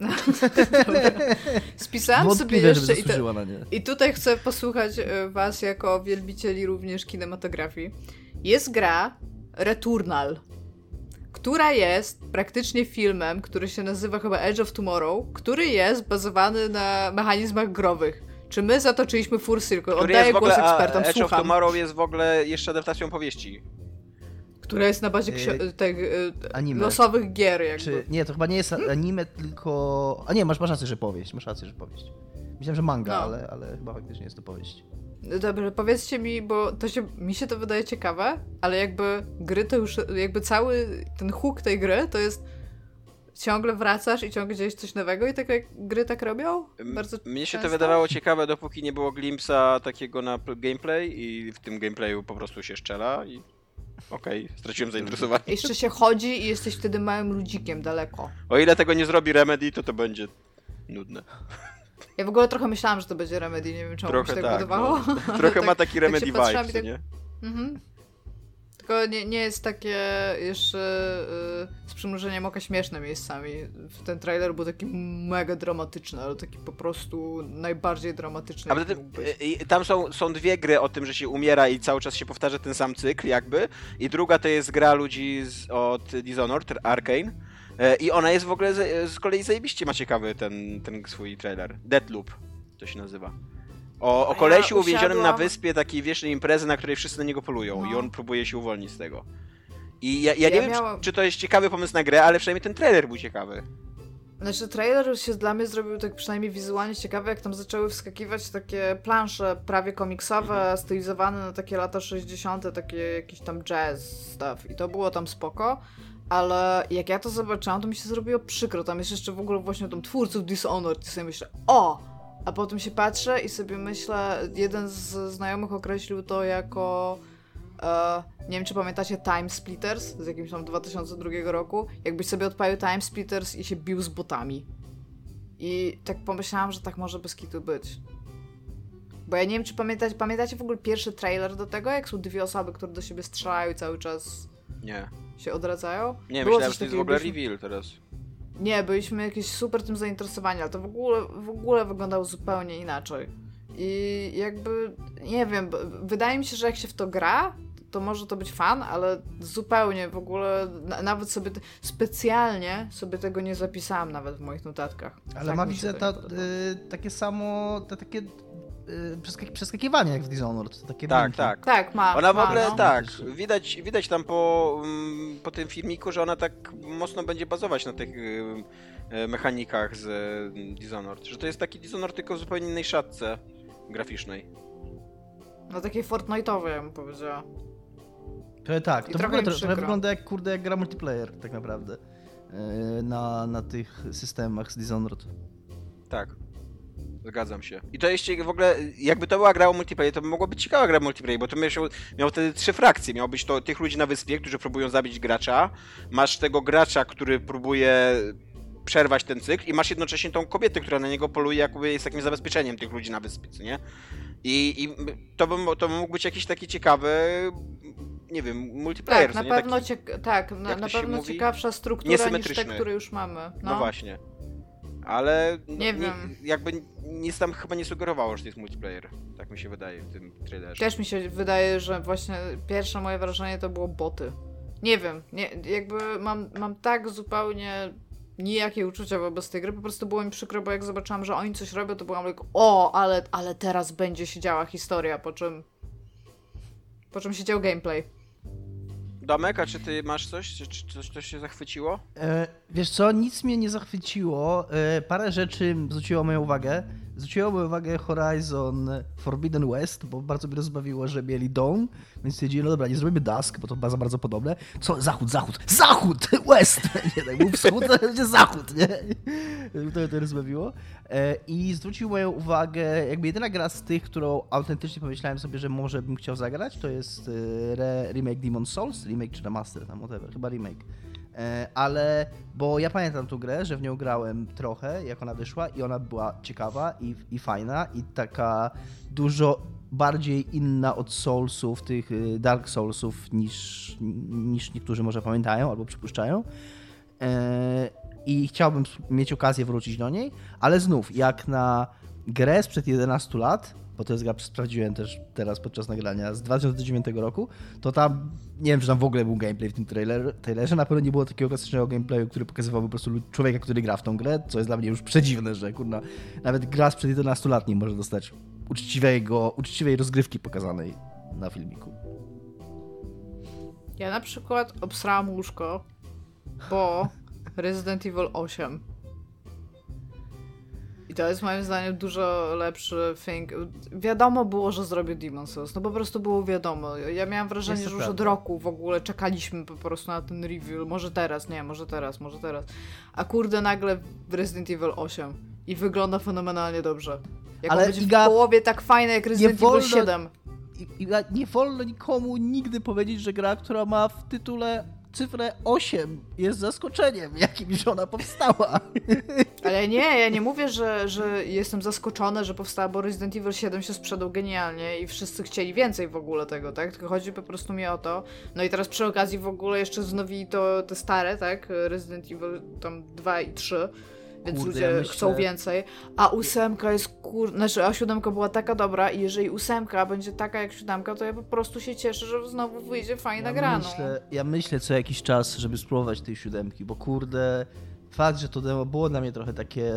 Spisałam sobie Wątpliwe, żeby jeszcze i, zasłużyła na nie. I tutaj chcę posłuchać e, was jako wielbicieli również kinematografii. Jest gra Returnal, która jest praktycznie filmem, który się nazywa chyba Edge of Tomorrow, który jest bazowany na mechanizmach growych. Czy my zatoczyliśmy Full Circle? Który Oddaję głos ogóle, a ekspertom, Edge of słucham. Tomorrow jest w ogóle jeszcze adaptacją powieści. Która jest na bazie Yy, tych anime. losowych gier jakby. Czy, nie, to chyba nie jest anime, tylko... A nie, masz, masz rację, że powieść, masz rację, że powieść. Myślałem, że manga, No. ale, ale chyba faktycznie jest to powieść. Dobrze, powiedzcie mi, bo to się, mi się to wydaje ciekawe, ale jakby gry to już, jakby cały ten hook tej gry to jest ciągle wracasz i ciągle gdzieś coś nowego i tak jak gry tak robią? Bardzo Mnie się to wydawało ciekawe, dopóki nie było glimpsa takiego na pl- gameplay i w tym gameplayu po prostu się szczela i okej, straciłem zainteresowanie. Jeszcze się chodzi i jesteś wtedy małym ludzikiem daleko. O ile tego nie zrobi Remedy, to to będzie nudne. Ja w ogóle trochę myślałam, że to będzie Remedy, nie wiem czemu mi się Trochę tak, tak, no. Trochę tak, ma taki tak Remedy się patrzyłam vibe, i co tak- nie? Mhm. Tylko nie, nie jest takie jeszcze y, z przymrużeniem oka śmieszne miejscami. Ten trailer był taki mega dramatyczny, ale taki po prostu najbardziej dramatyczny. Być. y, y, tam są, są dwie gry o tym, że się umiera i cały czas się powtarza ten sam cykl jakby. I druga to jest gra ludzi z, od Dishonored, Arkane, I ona jest w ogóle z, z kolei zajebiście ma ciekawy ten, ten swój trailer. Deadloop to się nazywa. O, o kolesiu ja uwięzionym na usiadłam- wyspie takiej wiesznej imprezy, na której wszyscy na niego polują i No. on próbuje się uwolnić z tego. I ja, ja nie Ja wiem, miałam- czy, czy to jest ciekawy pomysł na grę, ale przynajmniej ten trailer był ciekawy. Znaczy, trailer już się dla mnie zrobił tak przynajmniej wizualnie ciekawy, jak tam zaczęły wskakiwać takie plansze prawie komiksowe, Mhm. stylizowane na takie lata 60., takie jakiś tam jazz stuff. I to było tam spoko. Ale jak ja to zobaczyłam, to mi się zrobiło przykro. Tam jest jeszcze w ogóle właśnie tam twórców Dishonored. I sobie myślę, o! A potem się patrzę i sobie myślę, jeden z znajomych określił to jako e, nie wiem, czy pamiętacie Time Splitters z jakimś tam 2002 roku. Jakbyś sobie odpalił Time Splitters i się bił z botami. I tak pomyślałam, że tak może bez kitu być. Bo ja nie wiem, czy pamiętacie, pamiętacie w ogóle pierwszy trailer do tego, jak są dwie osoby, które do siebie strzelają i cały czas Nie. się odradzają? Nie, Było myślałem, że to jest w ogóle byliśmy- reveal teraz. Nie, byliśmy jakieś super tym zainteresowani, ale to w ogóle, w ogóle wyglądało zupełnie inaczej. I jakby, nie wiem, wydaje mi się, że jak się w to gra, to może to być fan, ale zupełnie w ogóle, na, nawet sobie, specjalnie sobie tego nie zapisałam nawet w moich notatkach. Ale Tak ma widzę ta, y, takie samo, te takie przeskak- przeskakiwanie jak w Dishonored. Takie Tak, linki. tak. Tak, ma. Ona w ma, ogóle no. tak, widać, widać tam po, mm, po tym filmiku, że ona tak mocno będzie bazować na tych y, y, mechanikach z y, Dishonored. Że to jest taki Dishonored tylko w zupełnie innej szatce graficznej. No takiej Fortnite'owej, ja bym powiedziała. Trochę tak, I to trochę ogóle to, trochę wygląda jak kurde jak gra multiplayer tak naprawdę. y, Na, na tych systemach z Dishonored. Tak. Zgadzam się. I to jeszcze w ogóle, jakby to była gra o multiplayer, to by mogła być ciekawa gra multiplayer, bo to miał, miał wtedy trzy frakcje. Miał być to tych ludzi na wyspie, którzy próbują zabić gracza, masz tego gracza, który próbuje przerwać ten cykl i masz jednocześnie tą kobietę, która na niego poluje, jakby jest takim zabezpieczeniem tych ludzi na wyspie, co nie? I, i to, by, to by mógł być jakiś taki ciekawy, nie wiem, multiplayer, Tak, na nie? pewno, Taki, ciek- tak, na, na pewno mówi? ciekawsza struktura niż te, które już mamy. no. No, właśnie. Ale no, Nie wiem. jakby nic tam chyba nie sugerowało, że to jest multiplayer. Tak mi się wydaje w tym trailerze. Też mi się wydaje, że właśnie pierwsze moje wrażenie to było boty. Nie wiem, nie, jakby mam, mam tak zupełnie nijakie uczucia wobec tej gry, po prostu było mi przykro, bo jak zobaczyłam, że oni coś robią, to byłam like, o, ale, ale teraz będzie się działa historia, po czym po czym się dział gameplay. Domek, a czy ty masz coś? Czy, czy coś, coś się zachwyciło? E, wiesz co, nic mnie nie zachwyciło. E, parę rzeczy zwróciło moją uwagę. Zwróciło moją uwagę Horizon Forbidden West, bo bardzo mnie rozbawiło, że mieli dom, więc stwierdzili, no dobra, nie zrobimy Dusk, bo to bardzo, bardzo podobne. Co? Zachód, zachód, zachód! West! Nie, tak był wschód, to będzie zachód, nie? To mnie rozbawiło. E, I zwrócił moją uwagę, jakby jedyna gra z tych, którą autentycznie pomyślałem sobie, że może bym chciał zagrać, to jest e, re, remake Demon Souls, remake czy remaster, tam whatever, chyba remake. E, ale, bo ja pamiętam tą grę, że w nią grałem trochę, jak ona wyszła i ona była ciekawa i, i fajna i taka dużo bardziej inna od Soulsów, tych y, Dark Soulsów niż, niż niektórzy może pamiętają albo przypuszczają. E, I chciałbym mieć okazję wrócić do niej, ale znów, jak na grę sprzed 11 lat, bo to jest gra, sprawdziłem też teraz podczas nagrania, z 2009 roku, to tam, nie wiem, czy tam w ogóle był gameplay w tym trailer, trailerze, na pewno nie było takiego klasycznego gameplayu, który pokazywał po prostu człowieka, który gra w tą grę, co jest dla mnie już przedziwne, że kurna, nawet gra sprzed 11 lat nie może dostać uczciwego, uczciwej rozgrywki pokazanej na filmiku. Ja na przykład obsrałam łóżko, bo Resident Evil 8. I to jest moim zdaniem dużo lepszy thing. Wiadomo było, że zrobię Demon Souls. No po prostu było wiadomo. Ja miałam wrażenie, Jest że już od prawda. roku w ogóle czekaliśmy po prostu na ten review. Może teraz, nie, może teraz, może teraz. A kurde nagle w Resident Evil 8. I wygląda fenomenalnie dobrze. Jak Ale będzie Iga, w połowie tak fajne jak Resident wolno- Evil 7. I, i nie wolno nikomu nigdy powiedzieć, że gra, która ma w tytule cyfrę 8 jest zaskoczeniem, jakimś ona powstała. Ale nie, ja nie mówię, że, że jestem zaskoczona, że powstała, bo Resident Evil 7 się sprzedał genialnie i wszyscy chcieli więcej w ogóle tego, tak? Tylko chodzi po prostu mi o to. No i teraz przy okazji w ogóle jeszcze znowili to te stare, tak? Resident Evil tam 2 i 3. więc Kurde, ludzie ja chcą więcej. A ósemka jest kur... Znaczy, a siódemka była taka dobra i jeżeli ósemka będzie taka jak siódemka, to ja po prostu się cieszę, że znowu wyjdzie fajna ja gra. no. myślę, ja myślę co jakiś czas, żeby spróbować tej siódemki, bo kurde, fakt, że to demo było dla mnie trochę takie,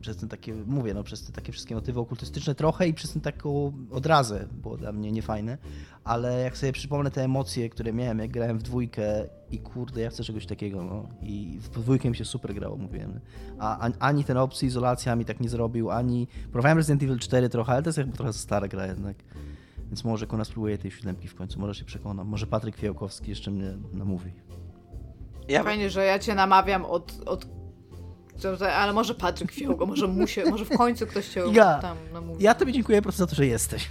przez ten takie, mówię, no przez te takie wszystkie motywy okultystyczne trochę i przez ten taką odrazę było dla mnie niefajne, ale jak sobie przypomnę te emocje, które miałem, jak grałem w dwójkę i kurde, ja chcę czegoś takiego, no i w dwójkę mi się super grało, mówiłem, a, ani ten opcji izolacja mi tak nie zrobił, ani, próbowałem Resident Evil 4 trochę, ale to jest jakby trochę stara gra jednak. Więc może Kona spróbuje tej siódemki w końcu, może się przekonam. Może Patryk Fiełkowski jeszcze mnie namówi. Ja, Fajnie, że ja cię namawiam od... od... Ale może Patryk Fiołgo, może mu się, może w końcu ktoś cię Ja- tam namówi. Ja tobie dziękuję po prostu za to, że jesteś.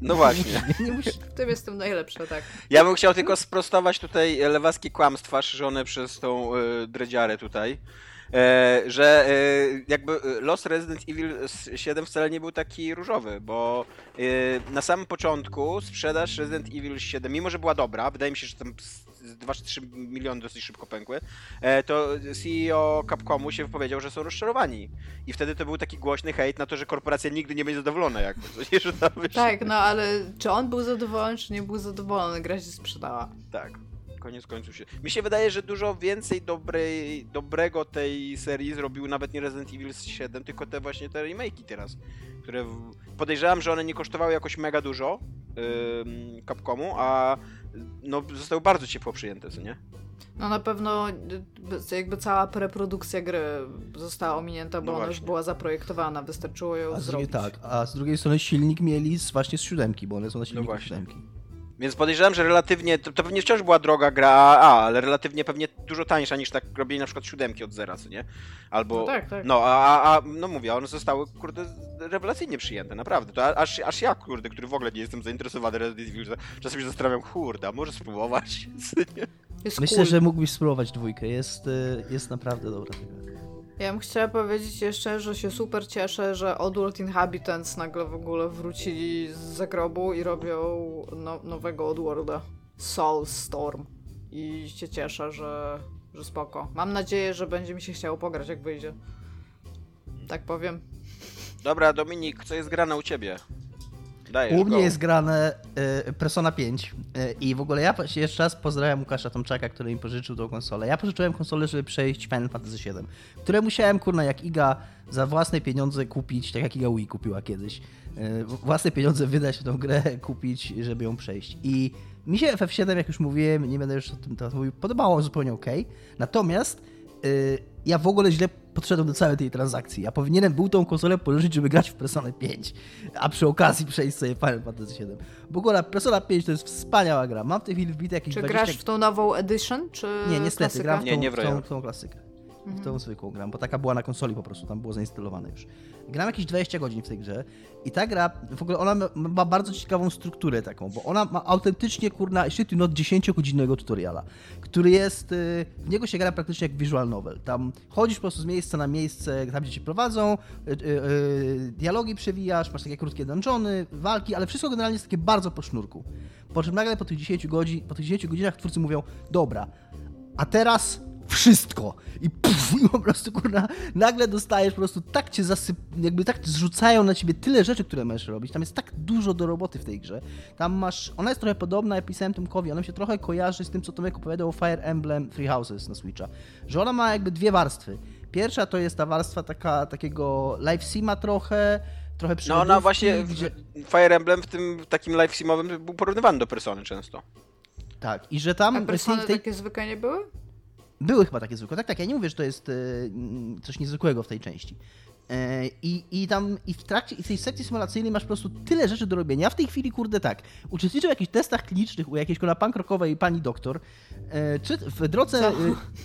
no właśnie. Nie musisz... W tym jestem najlepsza, tak. Ja bym chciał tylko sprostować tutaj lewackie kłamstwa szerzone przez tą y, dredziarę tutaj. E, że e, jakby e, los Resident Evil 7 wcale nie był taki różowy, bo e, na samym początku sprzedaż Resident Evil 7, mimo że była dobra, wydaje mi się, że tam 2 czy 3 miliony dosyć szybko pękły, e, to CEO Capcomu się wypowiedział, że są rozczarowani. I wtedy to był taki głośny hejt na to, że korporacja nigdy nie będzie zadowolona jakby. Że tam. Tak, no ale czy on był zadowolony, czy nie był zadowolony? Gra się sprzedała. Tak. Koniec końców się. Mi się wydaje, że dużo więcej dobrej, dobrego tej serii zrobił nawet nie Resident Evil 7, tylko te właśnie te remake'i teraz. Które w... podejrzewam, że one nie kosztowały jakoś mega dużo ym, Capcomu, a no, zostały bardzo ciepło przyjęte, co nie? No na pewno y, jakby cała preprodukcja gry została ominięta, bo No ona już była zaprojektowana, wystarczyło ją A z drugiej, zrobić. tak, a z drugiej strony silnik mieli z, właśnie z siódemki, bo one są na silniku właśnie. siódemki. Więc podejrzewam, że relatywnie, to, to pewnie wciąż była droga gra A, ale relatywnie pewnie dużo tańsza niż tak robienie na przykład siódemki od zera, co nie? Albo, No tak, tak. No, a, a, a no mówię, one zostały, kurde, rewelacyjnie przyjęte, naprawdę. To aż, aż ja, kurde, który w ogóle nie jestem zainteresowany Resident Evil, czasem się zastanawiam, kurde, a może spróbować, co nie? Jest Myślę, cool. że mógłbyś spróbować dwójkę, jest, y, jest naprawdę dobra. Ja bym chciała powiedzieć jeszcze, że się super cieszę, że Oddworld Inhabitants nagle w ogóle wrócili z zagrobu i robią no, nowego Oddworlda. Soulstorm. I się cieszę, że, że spoko. Mam nadzieję, że będzie mi się chciało pograć, jak wyjdzie. Tak powiem. Dobra, Dominik, co jest grane u ciebie? Dajesz, U go. mnie jest grane y, Persona 5 y, i w ogóle ja jeszcze raz pozdrawiam Łukasza Tomczaka, który mi pożyczył tą konsolę. Ja pożyczyłem konsolę, żeby przejść Final Fantasy VII, które musiałem, kurna, jak Iga za własne pieniądze kupić, tak jak Iga Wii kupiła kiedyś. Y, własne pieniądze wydać w tą grę, kupić, żeby ją przejść. I mi się FF7, jak już mówiłem, nie będę już o tym teraz mówił, podobało zupełnie ok. Natomiast ja w ogóle źle podszedłem do całej tej transakcji. Ja powinienem był tą konsolę pożyczyć, żeby grać w Persona 5, a przy okazji przejść sobie Final Fantasy 7. W ogóle Persona 5 to jest wspaniała gra. Mam w tej chwili wbite jakieś Czy 20... grasz w tą nową edition, czy Nie, niestety, klasykę? gram w Nie, tą, nie w w tą, tą klasykę. W Mhm. tą zwykłą gram, bo taka była na konsoli po prostu, tam było zainstalowane już. Gram jakieś 20 godzin w tej grze i ta gra, w ogóle ona ma, bardzo ciekawą strukturę taką, bo ona ma autentycznie, kurna, shit, no 10-godzinnego tutoriala, który jest, y, w niego się gra praktycznie jak visual novel. Tam chodzisz po prostu z miejsca na miejsce, tam gdzie cię prowadzą, y, y, dialogi przewijasz, masz takie krótkie dungeony, walki, ale wszystko generalnie jest takie bardzo po sznurku. Po czym nagle po tych 10, godzin, po tych 10 godzinach twórcy mówią, dobra, a teraz wszystko. I, puf, I po prostu, kurna, nagle dostajesz po prostu tak cię zasyp... jakby tak zrzucają na ciebie tyle rzeczy, które możesz robić. Tam jest tak dużo do roboty w tej grze. Tam masz... Ona jest trochę podobna, ja pisałem Tomkowi, ona mi się trochę kojarzy z tym, co Tomek opowiadał o Fire Emblem Three Houses na Switcha. Że ona ma jakby dwie warstwy. Pierwsza to jest ta warstwa taka, takiego live sima trochę, trochę No ona właśnie, gdzie... Fire Emblem w tym takim live simowym był porównywany do Persony często. Tak, i że tam... A persony tej- takie zwykłe nie były? Były chyba takie zwykłe. Tak, tak, ja nie mówię, że to jest e, coś niezwykłego w tej części. E, I, I tam, i w trakcie, i tej sekcji symulacyjnej masz po prostu tyle rzeczy do robienia. Ja w tej chwili, kurde, tak, uczestniczę w jakichś testach klinicznych u jakiejś kurna punk rockowej pani doktor. E, czy w drodze,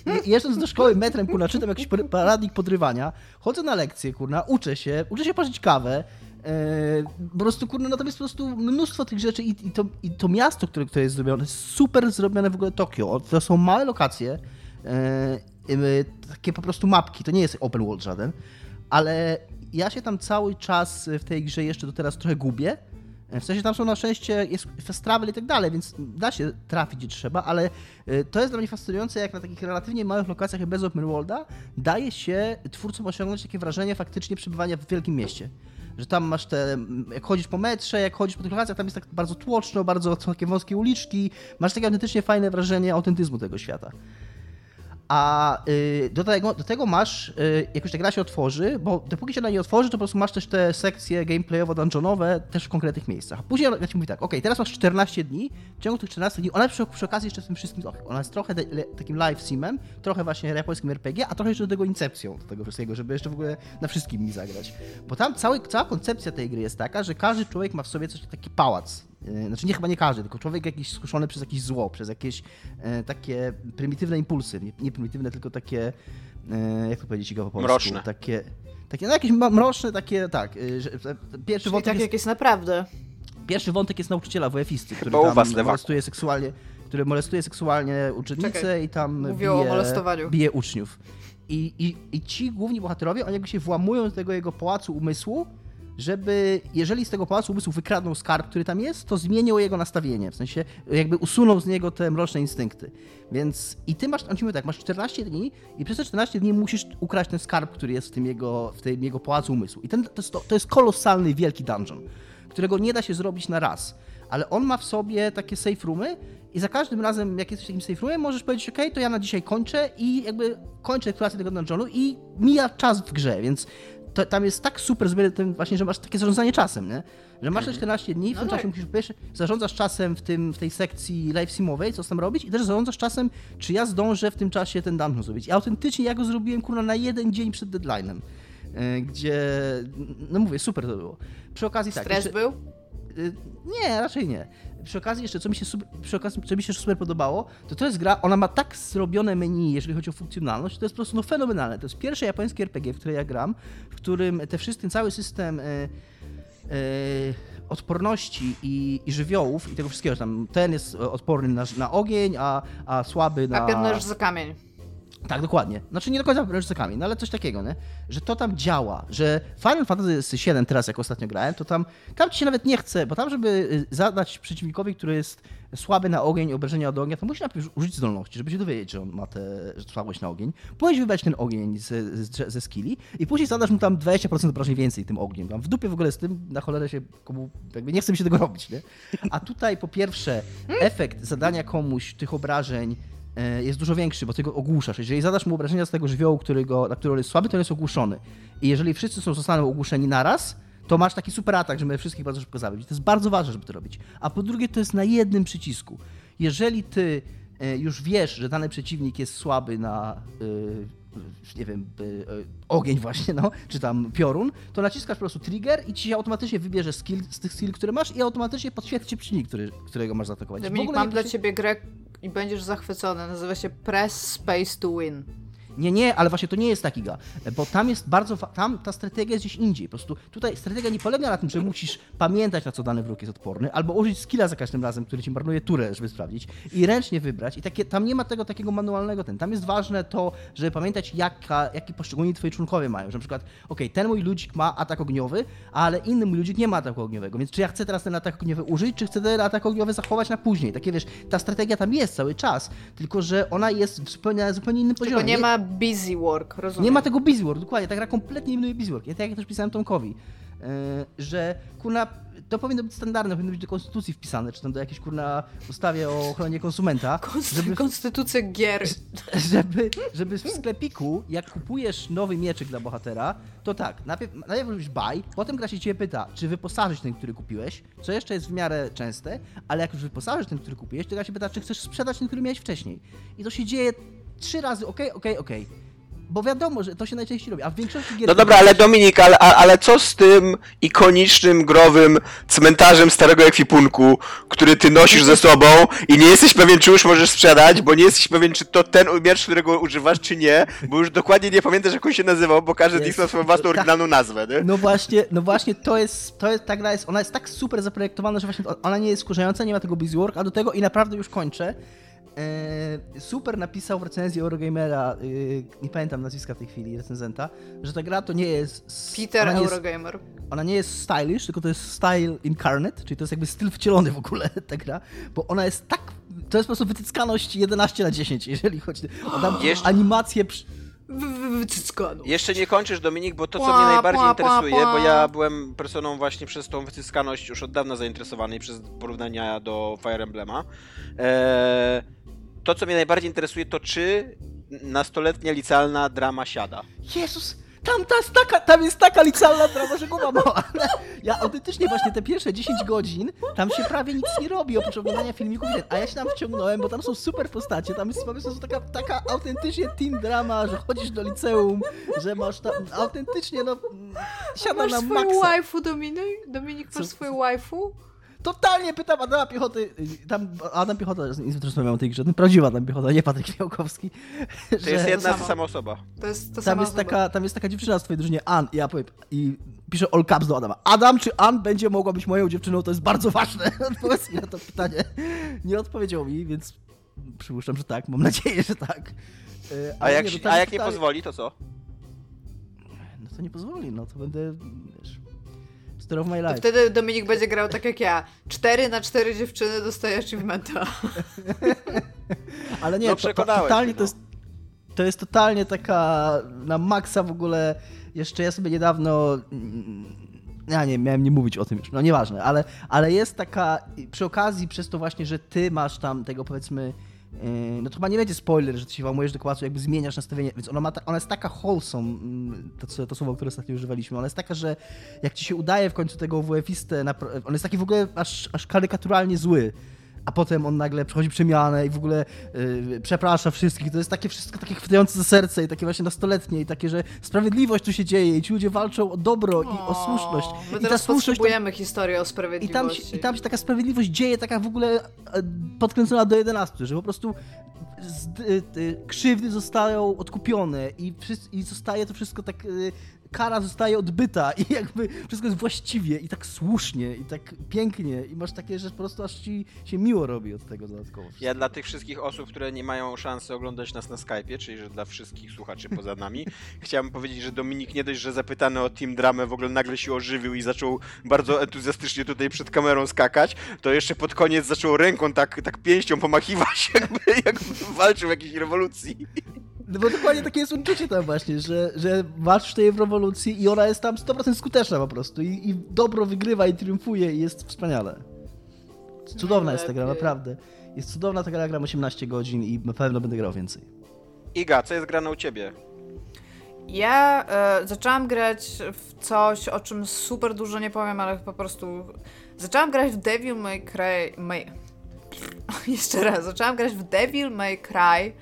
je- jeżdżąc do szkoły metrem, kurna, czytam jakiś par- paradnik podrywania, chodzę na lekcje, kurna, uczę się, uczę się parzyć kawę, po prostu, kurna, tam jest po prostu mnóstwo tych rzeczy i, i, to, i to miasto, które, które jest zrobione, jest super zrobione w ogóle Tokio. To są małe lokacje, takie po prostu mapki, to nie jest open world żaden, ale ja się tam cały czas w tej grze jeszcze do teraz trochę gubię, W sensie tam są na szczęście, jest fast travel i tak dalej, więc da się trafić gdzie trzeba, ale to jest dla mnie fascynujące, jak na takich relatywnie małych lokacjach jak bez open worlda daje się twórcom osiągnąć takie wrażenie faktycznie przebywania w wielkim mieście. Że tam masz te, jak chodzisz po metrze, jak chodzisz po tych lokacjach, tam jest tak bardzo tłoczno, bardzo takie wąskie uliczki, masz takie autentycznie fajne wrażenie autentyzmu tego świata. A y, do, tego, do tego masz, y, jak już ta gra się otworzy, bo dopóki się ona nie otworzy, to po prostu masz też te sekcje gameplayowo-dungeonowe też w konkretnych miejscach. Później ja ci mówi tak, ok, teraz masz 14 dni, w ciągu tych 14 dni, ona przy, przy okazji jeszcze z tym wszystkim, ona jest trochę de, le, takim live simem, trochę właśnie japońskim RPG, a trochę jeszcze do tego incepcją, do tego wszystkiego, żeby jeszcze w ogóle na wszystkim mi zagrać. Bo tam cały, cała koncepcja tej gry jest taka, że każdy człowiek ma w sobie coś taki pałac, znaczy nie chyba nie każdy, tylko człowiek jakiś skuszony przez jakieś zło, przez jakieś e, takie prymitywne impulsy. Nie, nie, prymitywne, tylko takie, e, jak to powiedzieć go po polsku? Mroczne. Takie, takie no jakieś mroczne, takie, tak. E, że, pierwszy Czyli wątek tak jest, jak jest naprawdę. Pierwszy wątek jest nauczyciela WF-isty, który tam was, molestuje seksualnie, który molestuje seksualnie uczennice Czekaj, i tam bije, o molestowaniu. bije uczniów. I, i, I ci główni bohaterowie, oni jakby się włamują do tego jego pałacu umysłu, żeby, jeżeli z tego pałacu umysłu wykradną skarb, który tam jest, to zmienią jego nastawienie, w sensie jakby usuną z niego te mroczne instynkty. Więc i ty masz, on ci mówi tak, masz 14 dni i przez te 14 dni musisz ukraść ten skarb, który jest w tym jego, w tym jego pałacu umysłu. I ten, to, jest, to jest kolosalny, wielki dungeon, którego nie da się zrobić na raz. Ale on ma w sobie takie safe roomy i za każdym razem, jak jesteś w takim safe roomie, możesz powiedzieć, ok, to ja na dzisiaj kończę i jakby kończę eksplorację tego dungeonu i mija czas w grze, więc to, tam jest tak super zrobione tym właśnie, że masz takie zarządzanie czasem, nie? Że masz te 14 mhm. dni, w tym no czasie tak. musisz zarządzasz czasem w, tym, w tej sekcji live simowej, co tam robić i też zarządzasz czasem, czy ja zdążę w tym czasie ten dungeon zrobić. I autentycznie ja go zrobiłem, kurwa, na jeden dzień przed deadline'em. E, gdzie, no mówię, super to było. Przy okazji tak. Stres jeszcze, był? Y, nie, raczej nie. Przy okazji jeszcze, co mi się, przy okazji, co mi się super podobało, to to jest gra, ona ma tak zrobione menu, jeżeli chodzi o funkcjonalność, to jest po prostu no, fenomenalne. To jest pierwsze japońskie RPG, w które ja gram, w którym te wszystkie, cały system... Yy, yy, odporności i, i, żywiołów i tego wszystkiego, tam ten jest odporny na, na ogień, a, a słaby na... A piętno za kamień. Tak, dokładnie. Znaczy nie do końca ręcznikami, no ale coś takiego, nie? Że to tam działa, że Final Fantasy VII teraz, jak ostatnio grałem, to tam, tam ci się nawet nie chce, bo tam, żeby y, zadać przeciwnikowi, który jest słaby na ogień, obrażenia od ognia, to musi najpierw użyć zdolności, żeby się dowiedzieć, że on ma tę słabość na ogień. Później wybrać ten ogień ze, ze, ze skilli i później zadasz mu tam 20% obrażeń więcej tym ogniem. Tam w dupie w ogóle z tym, na cholerę się komu, jakby nie chce mi się tego robić, nie? A tutaj po pierwsze efekt zadania komuś tych obrażeń jest dużo większy, bo ty go ogłuszasz. Jeżeli zadasz mu obrażenia z tego żywiołu, którego, na który jest słaby, to on jest ogłuszony. I jeżeli wszyscy są, zostaną ogłuszeni naraz, to masz taki super atak, żeby wszystkich bardzo szybko zabić. To jest bardzo ważne, żeby to robić. A po drugie, to jest na jednym przycisku. Jeżeli ty e, już wiesz, że dany przeciwnik jest słaby na e, nie wiem, ogień właśnie, no, czy tam piorun, to naciskasz po prostu trigger i ci się automatycznie wybierze skill z tych skill, które masz i automatycznie podświetli ci przeciwnik, który, którego masz zaatakować. Dominik, mam dla ciebie grę, i będziesz zachwycony. Nazywa się Press Space to Win. Nie, nie, ale właśnie to nie jest taki ga, bo tam jest bardzo, tam ta strategia jest gdzieś indziej. Po prostu tutaj strategia nie polega na tym, że musisz pamiętać, na co dany wróg jest odporny, albo użyć skilla za każdym razem, który ci marnuje turę, żeby sprawdzić i ręcznie wybrać. I takie, tam nie ma tego takiego manualnego ten. Tam jest ważne to, żeby pamiętać, jaka, jaki poszczególni twoi członkowie mają. Że na przykład, ok, ten mój ludzik ma atak ogniowy, ale inny mój ludzik nie ma ataku ogniowego, więc czy ja chcę teraz ten atak ogniowy użyć, czy chcę ten atak ogniowy zachować na później. Takie wiesz, ta strategia tam jest cały czas, tylko że ona jest w zupełnie, zupełnie innym poziomie. Tylko nie ma busy work rozumiem. Nie ma tego busywork, dokładnie, ta gra kompletnie eliminuje busywork. Ja tak jak też pisałem Tomkowi, yy, że kurna, to powinno być standardne, powinno być do konstytucji wpisane, czy tam do jakiejś kurna ustawie o ochronie konsumenta. Konst żeby, konstytucja gier. Żeby, żeby w sklepiku, jak kupujesz nowy mieczyk dla bohatera, to tak, najpierw, najpierw robisz buy, potem gra się ciebie pyta, czy wyposażyć ten, który kupiłeś, co jeszcze jest w miarę częste, ale jak już wyposażysz ten, który kupiłeś, to gra się pyta, czy chcesz sprzedać ten, który miałeś wcześniej. I to się dzieje trzy razy, ok, ok, ok. Bo wiadomo, że to się najczęściej robi, a w większości gier... No dobra, ale Dominik, ale, ale co z tym ikonicznym, growym cmentarzem starego ekwipunku, który ty nosisz ze sobą i nie jesteś pewien, czy już możesz sprzedać, bo nie jesteś pewien, czy to ten miecz, którego używasz, czy nie, bo już dokładnie nie pamiętasz, jak on się nazywał, bo każdy z nich ma swoją własną oryginalną nazwę, nie? No właśnie, no właśnie, to jest, to jest, ta gra jest, ona jest tak super zaprojektowana, że właśnie ona nie jest skurzająca, nie ma tego busywork, a do tego i naprawdę już kończę, super napisał w recenzji Eurogamera, e, nie pamiętam nazwiska w tej chwili, recenzenta, że ta gra to nie jest... Peter ona nie jest, Eurogamer. ona nie jest stylish, tylko to jest style incarnate, czyli to jest jakby styl wcielony w ogóle ta gra, bo ona jest tak... To jest po prostu wycyckaność 11 na 10, jeżeli chodzi o tam Jeszcze- animację... Przy... Wycyckano. Jeszcze nie kończysz, Dominik, bo to, co Pła, mnie najbardziej pła, interesuje, pła. bo ja byłem personą właśnie przez tą wycyskaność już od dawna zainteresowany przez porównania do Fire Emblema. Eee, to, co mnie najbardziej interesuje, to czy nastoletnia licealna drama siada. Jezus, tam, ta jest taka, tam jest taka licealna drama, że głowa mała. Ja autentycznie właśnie te pierwsze 10 godzin, tam się prawie nic nie robi oprócz oglądania filmików, a ja się tam wciągnąłem, bo tam są super postacie, tam jest po prostu taka, taka autentycznie teen drama, że chodzisz do liceum, że masz tam autentycznie, no, siada Masz na swój maksa. waifu, Dominik? Dominik, masz Co- swój waifu? Totalnie pytam Adama Piechoty, tam Adam Piechota, jest rozmawiam o tej grze, ten prawdziwy Adam Piechota, nie Patryk Fiałkowski. To jest jedna ta sama osoba. To jest to Tam jest, osoba. taka, tam jest taka dziewczyna z twojej drużynie, Ann, i ja powiem, i piszę all caps do Adama. Adam, czy Ann będzie mogła być moją dziewczyną? To jest bardzo ważne. Odpowiedz mi na to pytanie. Nie odpowiedział mi, więc przypuszczam, że tak. Mam nadzieję, że tak. E, A ale jak, nie, no a jak nie pozwoli, to co? No to nie pozwoli, no to będę, wiesz, story of my To life. wtedy Dominik będzie grał tak jak ja. 4 na 4 dziewczyny dostaje achievementa. Ale nie, No to, to, totalnie mnie, to no. jest, to jest totalnie taka na maksa w ogóle. Jeszcze ja sobie niedawno. mm, Ja nie, miałem nie mówić o tym już, no nieważne, ale, ale jest taka, przy okazji, przez to właśnie, że ty masz tam tego powiedzmy, no to chyba nie będzie spoiler, że ty się włamujesz do pałacu, jakby zmieniasz nastawienie, więc ona, ma ta, ona jest taka wholesome, mm, to, to słowo, które ostatnio używaliśmy, ona jest taka, że jak ci się udaje w końcu tego WF-istę, on jest taki w ogóle aż, aż karykaturalnie zły, a potem on nagle przechodzi przemianę i w ogóle yy, przeprasza wszystkich. To jest takie wszystko takie chwytające za serce i takie właśnie nastoletnie i takie, że sprawiedliwość tu się dzieje i ci ludzie walczą o dobro i o słuszność. My I ta teraz słuszność tam, potrzebujemy historii o i, tam sprawiedliwości. się, I tam się taka sprawiedliwość dzieje, taka w ogóle e, podkręcona do 11, że po prostu z, y, y, krzywdy zostają odkupione i, wszyscy, i zostaje to wszystko tak. y, Kara zostaje odbyta i jakby wszystko jest właściwie i tak słusznie i tak pięknie i masz takie, że po prostu aż ci się miło robi od tego dodatkowo. Ja dla tych wszystkich osób, które nie mają szansy oglądać nas na Skype'ie, czyli że dla wszystkich słuchaczy poza nami, chciałem powiedzieć, że Dominik nie dość, że zapytany o Team Dramę w ogóle nagle się ożywił i zaczął bardzo entuzjastycznie tutaj przed kamerą skakać, to jeszcze pod koniec zaczął ręką tak, tak pięścią pomachiwać, jakby, jakby walczył w jakiejś rewolucji. No bo dokładnie takie jest uczucie tam właśnie, że, że tej w rewolucji i ona jest tam 100% skuteczna po prostu i, i dobro wygrywa i triumfuje i jest wspaniale. Cudowna jest ta gra, naprawdę. Jest cudowna ta gra, gram 18 godzin i na pewno będę grał więcej. Iga, co jest grane u ciebie? Ja e, zaczęłam grać w coś, o czym super dużo nie powiem, ale po prostu. Zaczęłam grać w Devil May Cry. May... Jeszcze raz, zaczęłam grać w Devil May Cry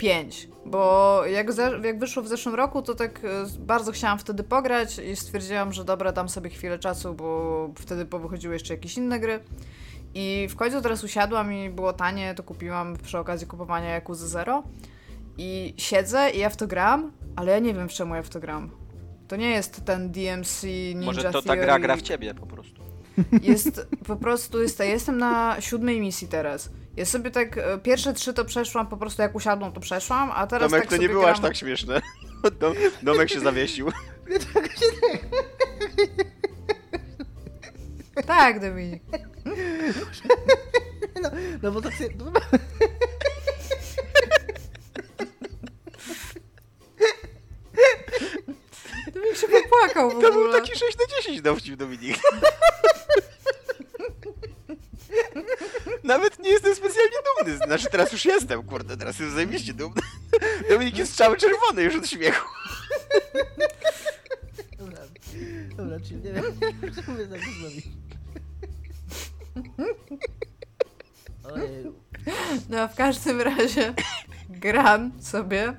5. Bo jak, jak wyszło w zeszłym roku, to tak e, bardzo chciałam wtedy pograć i stwierdziłam, że dobra, dam sobie chwilę czasu, bo wtedy powychodziły jeszcze jakieś inne gry. I w końcu teraz usiadłam i było tanie, to kupiłam przy okazji kupowania Yakuza Zero. I siedzę i ja w to gram, ale ja nie wiem, czemu ja w to gram. To nie jest ten DMC Ninja Może to ta Theory. gra gra w ciebie po prostu. Jest po prostu, jest, jestem na siódmej misji teraz. Ja sobie tak, e, pierwsze trzy to przeszłam, po prostu jak usiadłam, to przeszłam, a teraz Domek, tak to sobie nie było gram... aż tak śmieszne. Dom, Domek się zawiesił. Tak, Dominik. No, no bo tak sobie... Popłakał w To był ogóle. taki 6 na 10 dowcip, Dominik. Nawet nie jestem specjalnie dumny. Znaczy teraz już jestem, kurde, teraz jestem zajebiście dumny. Dominik jest cały czerwony już od śmiechu. dobra, dobra, czyli nie wiem, co mówię tak zrobić. Ojej. No, w każdym razie gram sobie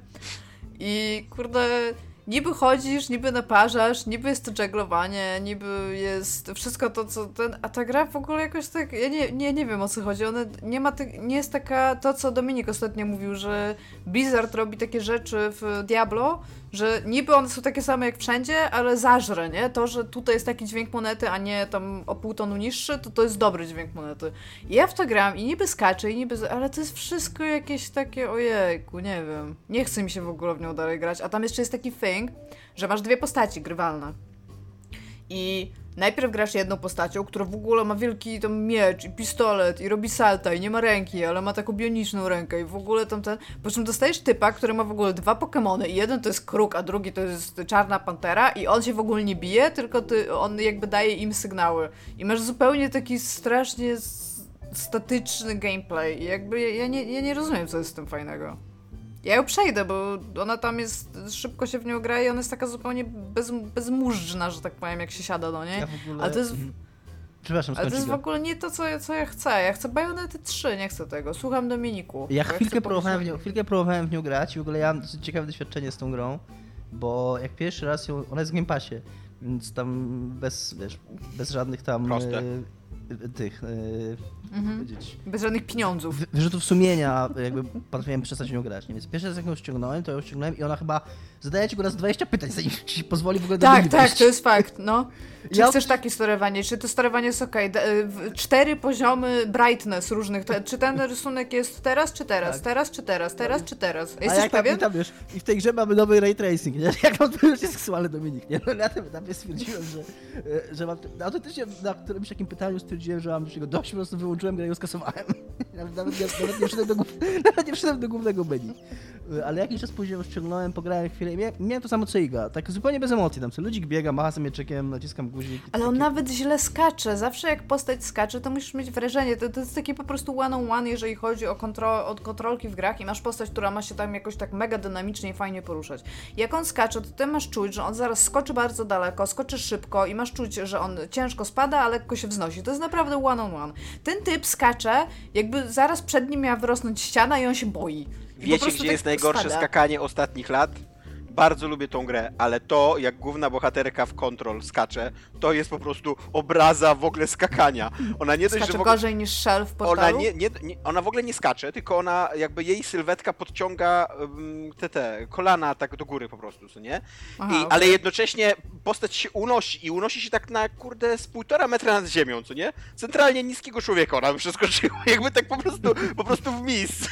i kurde, niby chodzisz, niby naparzasz, niby jest to żeglowanie, niby jest wszystko to, co ten, a ta gra w ogóle jakoś tak, ja nie, nie, nie wiem o co chodzi, ona nie ma, ty, nie jest taka, to co Dominik ostatnio mówił, że Blizzard robi takie rzeczy w Diablo, że niby one są takie same jak wszędzie, ale zażre, nie? To, że tutaj jest taki dźwięk monety, a nie tam o pół tonu niższy, to to jest dobry dźwięk monety. I ja w to gram i niby skaczę, i niby... Ale to jest wszystko jakieś takie, ojejku, nie wiem. Nie chce mi się w ogóle w nią dalej grać. A tam jeszcze jest taki thing, że masz dwie postaci grywalne. I najpierw grasz jedną postacią, która w ogóle ma wielki tam miecz i pistolet i robi salta i nie ma ręki, ale ma taką bioniczną rękę i w ogóle tam ten... Po czym dostajesz typa, który ma w ogóle dwa Pokémony i jeden to jest kruk, a drugi to jest czarna pantera i on się w ogóle nie bije, tylko ty, on jakby daje im sygnały. I masz zupełnie taki strasznie statyczny gameplay i jakby ja nie, ja nie rozumiem, co jest z tym fajnego. Ja ją przejdę, bo ona tam jest, szybko się w nią gra i ona jest taka zupełnie bez, bezmużdżna, że tak powiem, jak się siada do niej. Ja w ogóle... Ale to jest, Przepraszam, ale to jest w ogóle nie to, co, co ja chcę. Ja chcę Bayonety 3, nie chcę tego. Słucham Dominiku. Ja chwilkę chcę próbowałem, w nią, chwilkę próbowałem w nią grać i w ogóle ja mam ciekawe doświadczenie z tą grą, bo jak pierwszy raz ją, ona jest w Game Passie, więc tam bez, wiesz, bez żadnych tam Proste. e, tych, e, Mhm. powiedzieć, Bez żadnych pieniądzów. wy- wyrzutów sumienia, jakby postanowiłem przestać nią grać. Nie? Więc pierwszy raz jak ją ściągnąłem, to ją ściągnąłem i ona chyba zadaje ci go raz 20 pytań, zanim ci pozwoli w ogóle do Tak, tak, wejść. to jest fakt, no. Czy Ja- chcesz takie sterowanie? Czy to sterowanie jest ok? Cztery poziomy brightness różnych. Czy ten rysunek jest teraz, czy teraz? Tak. Teraz, czy teraz? Teraz, czy teraz? A Jesteś jak tam, pewien? i tam wiesz, i w tej grze mamy nowy ray tracing, nie? Jak on już jest seksualny Dominik, nie? No, na tym etapie stwierdziłem, że, e, że mam, autentycznie na którymś takim pytaniu stwierdziłem, że mam już jego dość, po prostu wyłączyłem grę i ją skasowałem. Nawet, nawet, nie, nawet, nie wszedłem do, nawet nie wszedłem do głównego menu. E, Ale jakiś czas później ją ściągnąłem, pograłem chwilę i miałem, miałem to samo co Iga, tak zupełnie bez emocji, tam co ludzik biega, macha sobie mieczykiem, naciskam guzik. Ale on takie- nawet źle skacze. Zawsze jak postać skacze, to musisz mieć wrażenie. To, to jest takie po prostu one on one, jeżeli chodzi o, kontro o kontrolki w grach i masz postać, która ma się tam jakoś tak mega dynamicznie i fajnie poruszać. Jak on skacze, to ty masz czuć, że on zaraz skoczy bardzo daleko, skoczy szybko i masz czuć, że on ciężko spada, a lekko się wznosi. To jest naprawdę one on one. Ten typ skacze, jakby zaraz przed nim miała wyrosnąć ściana i on się boi. I Wiecie, gdzie tak jest najgorsze spada. skakanie ostatnich lat? Bardzo lubię tą grę, ale to, jak główna bohaterka w Control skacze, to jest po prostu obraza w ogóle skakania. Ona nie dość, Skacze że w ogóle... gorzej niż Shell w Ona, portalu. nie, nie, nie, ona w ogóle nie skacze, tylko ona jakby jej sylwetka podciąga um, te, te kolana tak do góry po prostu, co nie? Aha, I, okej. Ale jednocześnie postać się unosi i unosi się tak na kurde z półtora metra nad ziemią, co nie? Centralnie niskiego człowieka ona przeskoczyła, jakby tak po prostu, po prostu w miejscu.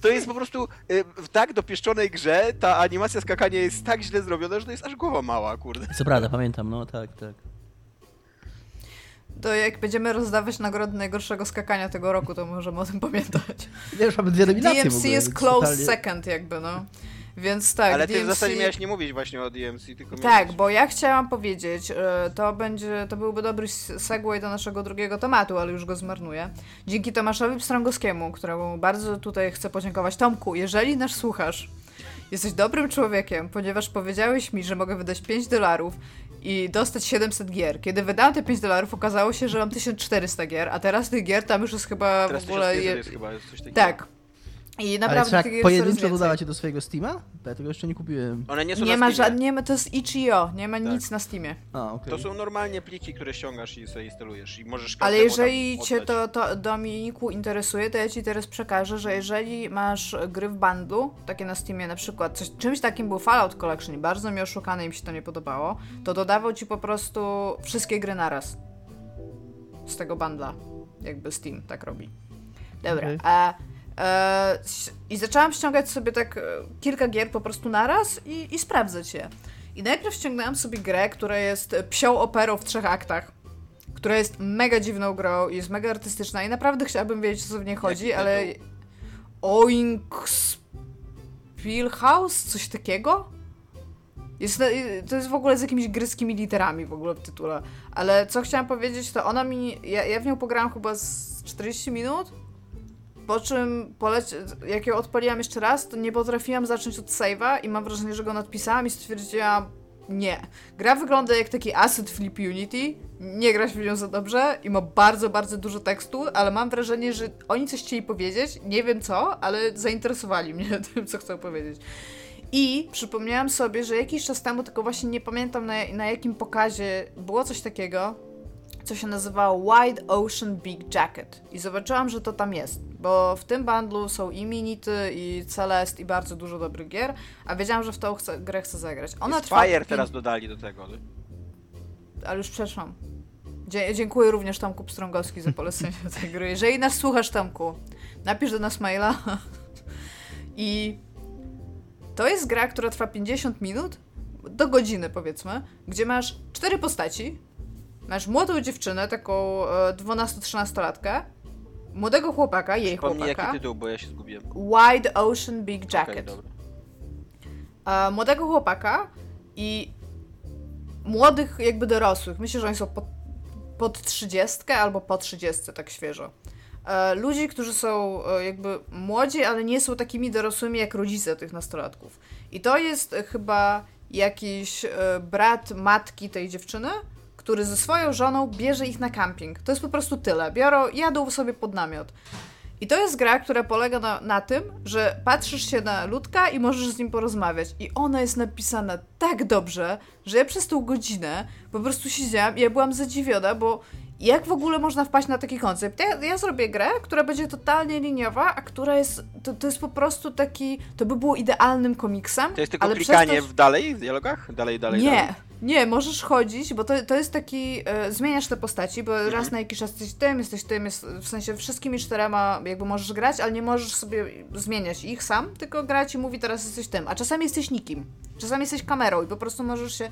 To jest po prostu y, w tak dopieszczonej grze ta animacja skakania jest tak źle zrobiona, że to jest aż głowa mała, kurde. Co prawda, pamiętam, no tak, tak. To jak będziemy rozdawać nagrody najgorszego skakania tego roku, to możemy o tym pamiętać. Ja już mamy dwie nominacje w DMC ogóle, jest close totalnie- second jakby, no. Więc tak, Ale ty DMC... w zasadzie miałeś nie mówić właśnie o DMC, tylko Tak, miałeś... bo ja chciałam powiedzieć, e, to będzie, to byłby dobry segue do naszego drugiego tematu, ale już go zmarnuję. Dzięki Tomaszowi Pstrągowskiemu, któremu bardzo tutaj chcę podziękować. Tomku, jeżeli nas słuchasz, jesteś dobrym człowiekiem, ponieważ powiedziałeś mi, że mogę wydać 5 dolarów i dostać 700 gier. Kiedy wydałam te 5 dolarów, okazało się, że mam 1400 gier, a teraz tych gier tam już jest chyba Teraz w ogóle... 1500 Je... jest chyba jest coś takiego. Tak. I Ale naprawdę jest coraz pojedynczo więcej. dodawacie do swojego Steama? Bo Ja tego jeszcze nie kupiłem. One nie są Nie na ma Steamie. nie ma, to jest itch.io, nie ma Tak. nic na Steamie. A, okej. To są normalnie pliki, które ściągasz i sobie instalujesz i możesz Ale jeżeli cię to, to Dominiku interesuje, to ja ci teraz przekażę, że jeżeli masz gry w bundlu, takie na Steamie na przykład, coś, czymś takim był Fallout Collection i bardzo mi oszukane, im się to nie podobało, to dodawał ci po prostu wszystkie gry naraz. Z tego bundla. Jakby Steam tak robi. Dobra, Okej. a... E, I zaczęłam ściągać sobie tak e, kilka gier po prostu naraz i, i sprawdzać je. I najpierw ściągnęłam sobie grę, która jest psią operą w trzech aktach która jest mega dziwną grą i jest mega artystyczna i naprawdę chciałabym wiedzieć, o co w niej chodzi, ale... Oink Spielhaus? Coś takiego? Jest, to jest w ogóle z jakimiś gryskimi literami w ogóle w tytule. Ale co chciałam powiedzieć, to ona mi... Ja, ja w nią pograłam chyba z 40 minut, po czym poleci... jak ją odpaliłam jeszcze raz, to nie potrafiłam zacząć od save'a i mam wrażenie, że go nadpisałam i stwierdziłam, nie. Gra wygląda jak taki asset flip Unity, nie gra się w nią za dobrze i ma bardzo, bardzo dużo tekstu, ale mam wrażenie, że oni coś chcieli powiedzieć, nie wiem co, ale zainteresowali mnie tym, co chcą powiedzieć. I przypomniałam sobie, że jakiś czas temu, tylko właśnie nie pamiętam na, na jakim pokazie, było coś takiego, co się nazywało Wide Ocean Big Jacket. I zobaczyłam, że to tam jest, bo w tym bundlu są i Minity, i Celest, i bardzo dużo dobrych gier, a wiedziałam, że w tą chcę, grę chcę zagrać. Ona trwa Fire teraz dodali do tego. ale już przeszłam. Dzie- dziękuję również Tomku Pstrągowski za polecenie tej gry. Jeżeli nas słuchasz, Tomku, napisz do nas maila. I to jest gra, która trwa 50 minut, do godziny powiedzmy, gdzie masz cztery postaci. Masz młodą dziewczynę, taką e, 12-13-latkę, młodego chłopaka, jej Pomnij jaki chłopaka, tytuł, bo ja się zgubiłem. Wide Ocean Big Jacket dobra. e, młodego chłopaka i młodych jakby dorosłych. Myślę, że oni są pod, pod 30 albo po 30, tak świeżo. E, ludzi, którzy są e, jakby młodzi, ale nie są takimi dorosłymi jak rodzice tych nastolatków. I to jest e, chyba jakiś e, brat matki tej dziewczyny, który ze swoją żoną bierze ich na camping. To jest po prostu tyle. Biorą, jadą sobie pod namiot. I to jest gra, która polega na, na tym, że patrzysz się na ludka i możesz z nim porozmawiać. I ona jest napisana tak dobrze, że ja przez tą godzinę po prostu siedziałam i ja byłam zadziwiona, bo jak w ogóle można wpaść na taki koncept? Ja, ja zrobię grę, która będzie totalnie liniowa, a która jest. To, to jest po prostu taki. To by było idealnym komiksem. To jest tylko ale klikanie to- w dalej w dialogach? Dalej, dalej, nie, dalej. Nie, możesz chodzić, bo to, to jest taki. E, zmieniasz te postaci, bo Mhm. raz na jakiś czas jesteś tym, jesteś tym, jest, w sensie wszystkimi czterema jakby możesz grać, ale nie możesz sobie zmieniać ich sam, tylko gra ci mówi teraz jesteś tym, a czasami jesteś nikim. Czasami jesteś kamerą i po prostu możesz się.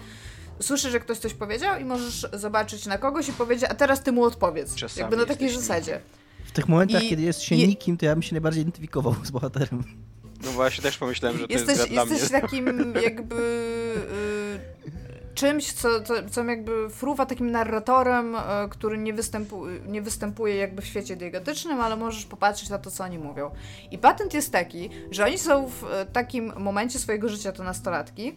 Słyszysz, że ktoś coś powiedział i możesz zobaczyć na kogoś i powiedzieć, a teraz ty mu odpowiedz. Czasami jakby na takiej jesteś zasadzie. W tych momentach, I- kiedy jest się i- nikim, to ja bym się najbardziej identyfikował z bohaterem. No właśnie też pomyślałem, że to Jesteś, jest gra jesteś dla mnie. takim jakby y, czymś, co, co, co jakby fruwa takim narratorem, y, który nie, występu, nie występuje jakby w świecie diegetycznym, ale możesz popatrzeć na to, co oni mówią. I patent jest taki, że oni są w y, takim momencie swojego życia, to nastolatki,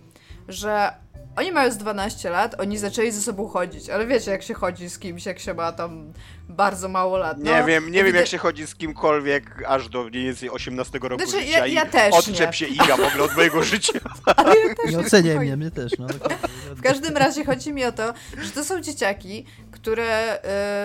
że oni mają z 12 lat, oni zaczęli ze sobą chodzić, ale wiecie, jak się chodzi z kimś, jak się ma tam bardzo mało lat. Nie no, wiem, nie wiem jak się chodzi z kimkolwiek aż do mniej więcej 18 roku Znaczy, życia ja- i ja też odczep nie. się Iga w ogóle od mojego życia. Ale ja też Nie oceniaj mnie, mnie też. No. W każdym razie chodzi mi o to, że to są dzieciaki, które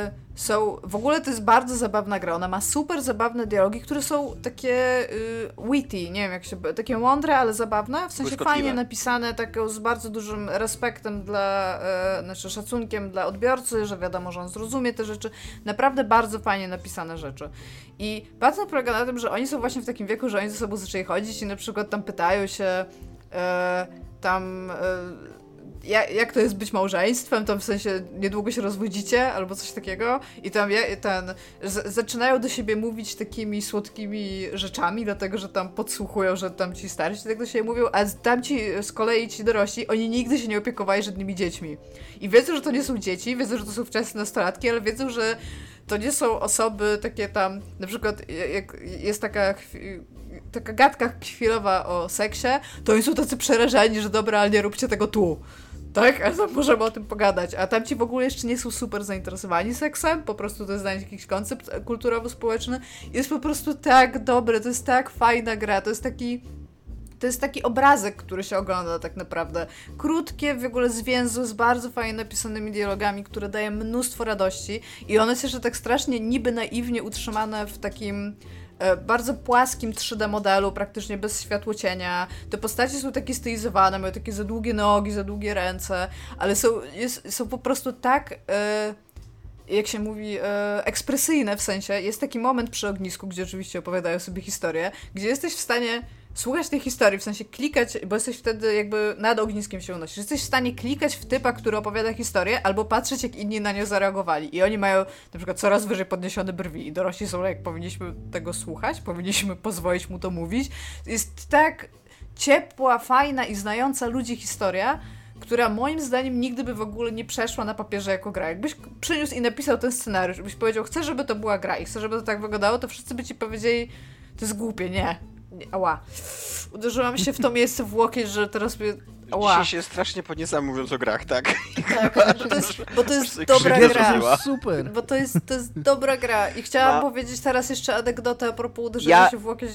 y, są. W ogóle to jest bardzo zabawna gra. Ona ma super zabawne dialogi, które są takie y, witty, nie wiem jak się. takie mądre, ale zabawne. W sensie Błyskotliwe. fajnie napisane, taką z bardzo dużym respektem dla. Y, znaczy szacunkiem dla odbiorcy, że wiadomo, że on zrozumie te rzeczy. Naprawdę bardzo fajnie napisane rzeczy. I patent polega na tym, że oni są właśnie w takim wieku, że oni ze sobą zaczęli chodzić i na przykład tam pytają się. E, tam e, ja, jak to jest być małżeństwem, tam w sensie niedługo się rozwodzicie albo coś takiego i tam ten, z, zaczynają do siebie mówić takimi słodkimi rzeczami, dlatego że tam podsłuchują, że tam ci starsi tak do siebie mówią, a tamci z kolei ci dorośli, oni nigdy się nie opiekowali żadnymi dziećmi. I wiedzą, że to nie są dzieci, wiedzą, że to są wczesne nastolatki, ale wiedzą, że to nie są osoby takie tam, na przykład jak jest taka taka gadka chwilowa o seksie, to oni są tacy przerażeni, że dobra, ale nie róbcie tego tu. Tak? A tam możemy o tym pogadać. A tamci w ogóle jeszcze nie są super zainteresowani seksem, po prostu to jest dla nich jakiś koncept e, kulturowo-społeczny. Jest po prostu tak dobre, to jest tak fajna gra, to jest taki... To jest taki obrazek, który się ogląda tak naprawdę. Krótkie, w ogóle zwięzłe, z bardzo fajnie napisanymi dialogami, które daje mnóstwo radości i one są jeszcze tak strasznie niby naiwnie utrzymane w takim bardzo płaskim 3D modelu, praktycznie bez światłocienia. Te postacie są takie stylizowane, mają takie za długie nogi, za długie ręce, ale są, jest, są po prostu tak... E, jak się mówi, e, ekspresyjne w sensie. Jest taki moment przy ognisku, gdzie oczywiście opowiadają sobie historię, gdzie jesteś w stanie słuchać tej historii, w sensie klikać, bo jesteś wtedy jakby nad ogniskiem się unosisz. Jesteś w stanie klikać w typa, który opowiada historię, albo patrzeć, jak inni na nią zareagowali. I oni mają na przykład coraz wyżej podniesione brwi. I dorośli są jak powinniśmy tego słuchać, powinniśmy pozwolić mu to mówić. Jest tak ciepła, fajna i znająca ludzi historia, która moim zdaniem nigdy by w ogóle nie przeszła na papierze jako gra. Jakbyś przyniósł i napisał ten scenariusz, byś powiedział, chcę, żeby to była gra i chcę, żeby to tak wyglądało, to wszyscy by ci powiedzieli, to jest głupie, nie. Nie ała. Uderzyłam się w to miejsce w łokieć, że teraz mnie... Ała. Dzisiaj się strasznie podniecam mówiąc o grach, tak? Tak, bo to jest, bo to jest dobra gra. Super. Bo to jest, to jest dobra gra. I chciałam No. powiedzieć teraz jeszcze anegdotę a propos uderzenia Ja- się w łokieć.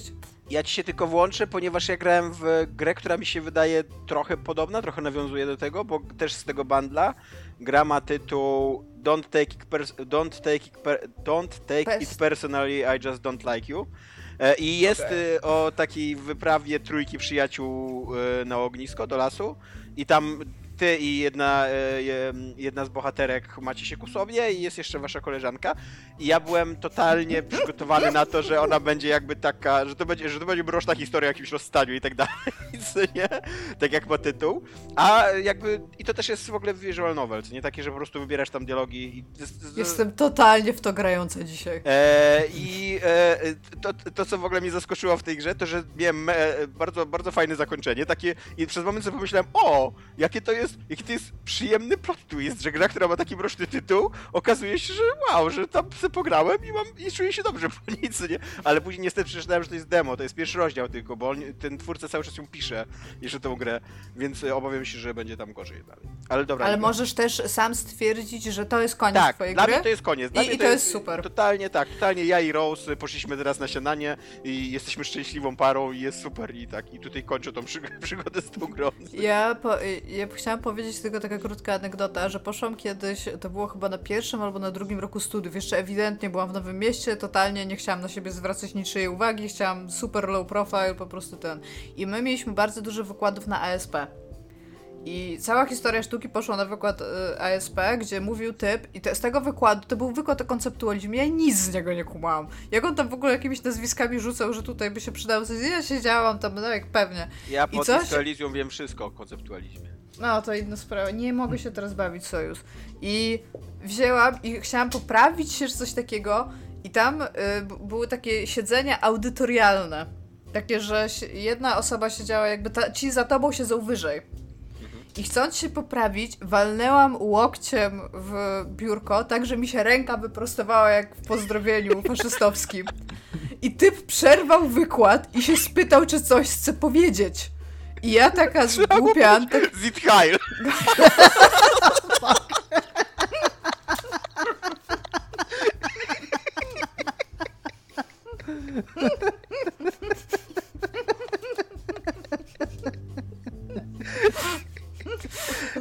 Ja ci się tylko włączę, ponieważ ja grałem w grę, która mi się wydaje trochę podobna, trochę nawiązuje do tego, bo też z tego bundla. Gra ma tytuł Don't take it, pers- don't take it, per- don't take it Pers- personally, I just don't like you. E, I jest Okej. y, o takiej wyprawie trójki przyjaciół y, na ognisko do lasu i tam ty i jedna, e, je- jedna z bohaterek macie się ku sobie i jest jeszcze wasza koleżanka i ja byłem totalnie przygotowany na to, że ona będzie jakby taka, że to będzie, że to będzie mroczna historia o jakimś rozstaniu i tak dalej, nie? Tak jak ma tytuł. A jakby, i to też jest w ogóle visual novel, nie? Takie, że po prostu wybierasz tam dialogi i... Jestem totalnie w to grająca dzisiaj. E, I e, to, to, co w ogóle mnie zaskoczyło w tej grze, to że miałem e, bardzo, bardzo fajne zakończenie. Takie, I przez moment sobie pomyślałem, o, jakie to jest, jaki to jest przyjemny plot twist, że gra, która ma taki mroczny tytuł, okazuje się, że wow, że tam sobie pograłem i mam i czuję się dobrze po nic, nie? Ale później niestety przeczytałem, że to jest demo, to jest pierwszy rozdział tylko, bo on, ten twórca cały czas ją pisze jeszcze tą grę, więc e, obawiam się, że będzie tam gorzej dalej. Ale dobra. Ale możesz też sam stwierdzić, że to jest koniec tak, twojej dla gry. mnie to jest koniec. Dla I- mnie i to jest super. Totalnie tak, totalnie ja i Rose poszliśmy teraz na śniadanie i jesteśmy szczęśliwą parą i jest super i tak. I tutaj kończę tą przyg- przygodę z tą grą. Ja, po, ja chciałam powiedzieć tylko taka krótka anegdota, że poszłam kiedyś, to było chyba na pierwszym albo na drugim roku studiów, jeszcze ewidentnie byłam w Nowym Mieście, totalnie nie chciałam na siebie zwracać niczyjej uwagi, chciałam super low profile, po prostu ten. I my mieliśmy bardzo dużo wykładów na ASP. I cała historia sztuki poszła na wykład y, ASP, gdzie mówił typ, i te, z tego wykładu, to był wykład o konceptualizmie, ja nic z niego nie kumałam. Jak on tam w ogóle jakimiś nazwiskami rzucał, że tutaj by się przydało coś, ja siedziałam tam, no jak pewnie. Ja I po coś? Wiem wszystko o konceptualizmie. No, to inna sprawa. Nie mogę się teraz bawić sojusz. I wzięłam i chciałam poprawić się, czy coś takiego. I tam y, były takie siedzenia audytorialne. Takie, że jedna osoba siedziała jakby, ta, ci za tobą siedzą wyżej. I chcąc się poprawić, walnęłam łokciem w biurko, tak że mi się ręka wyprostowała jak w pozdrowieniu faszystowskim. I typ przerwał wykład i się spytał, czy coś chce powiedzieć. I ja taka zgłupia, tak Zit Heil!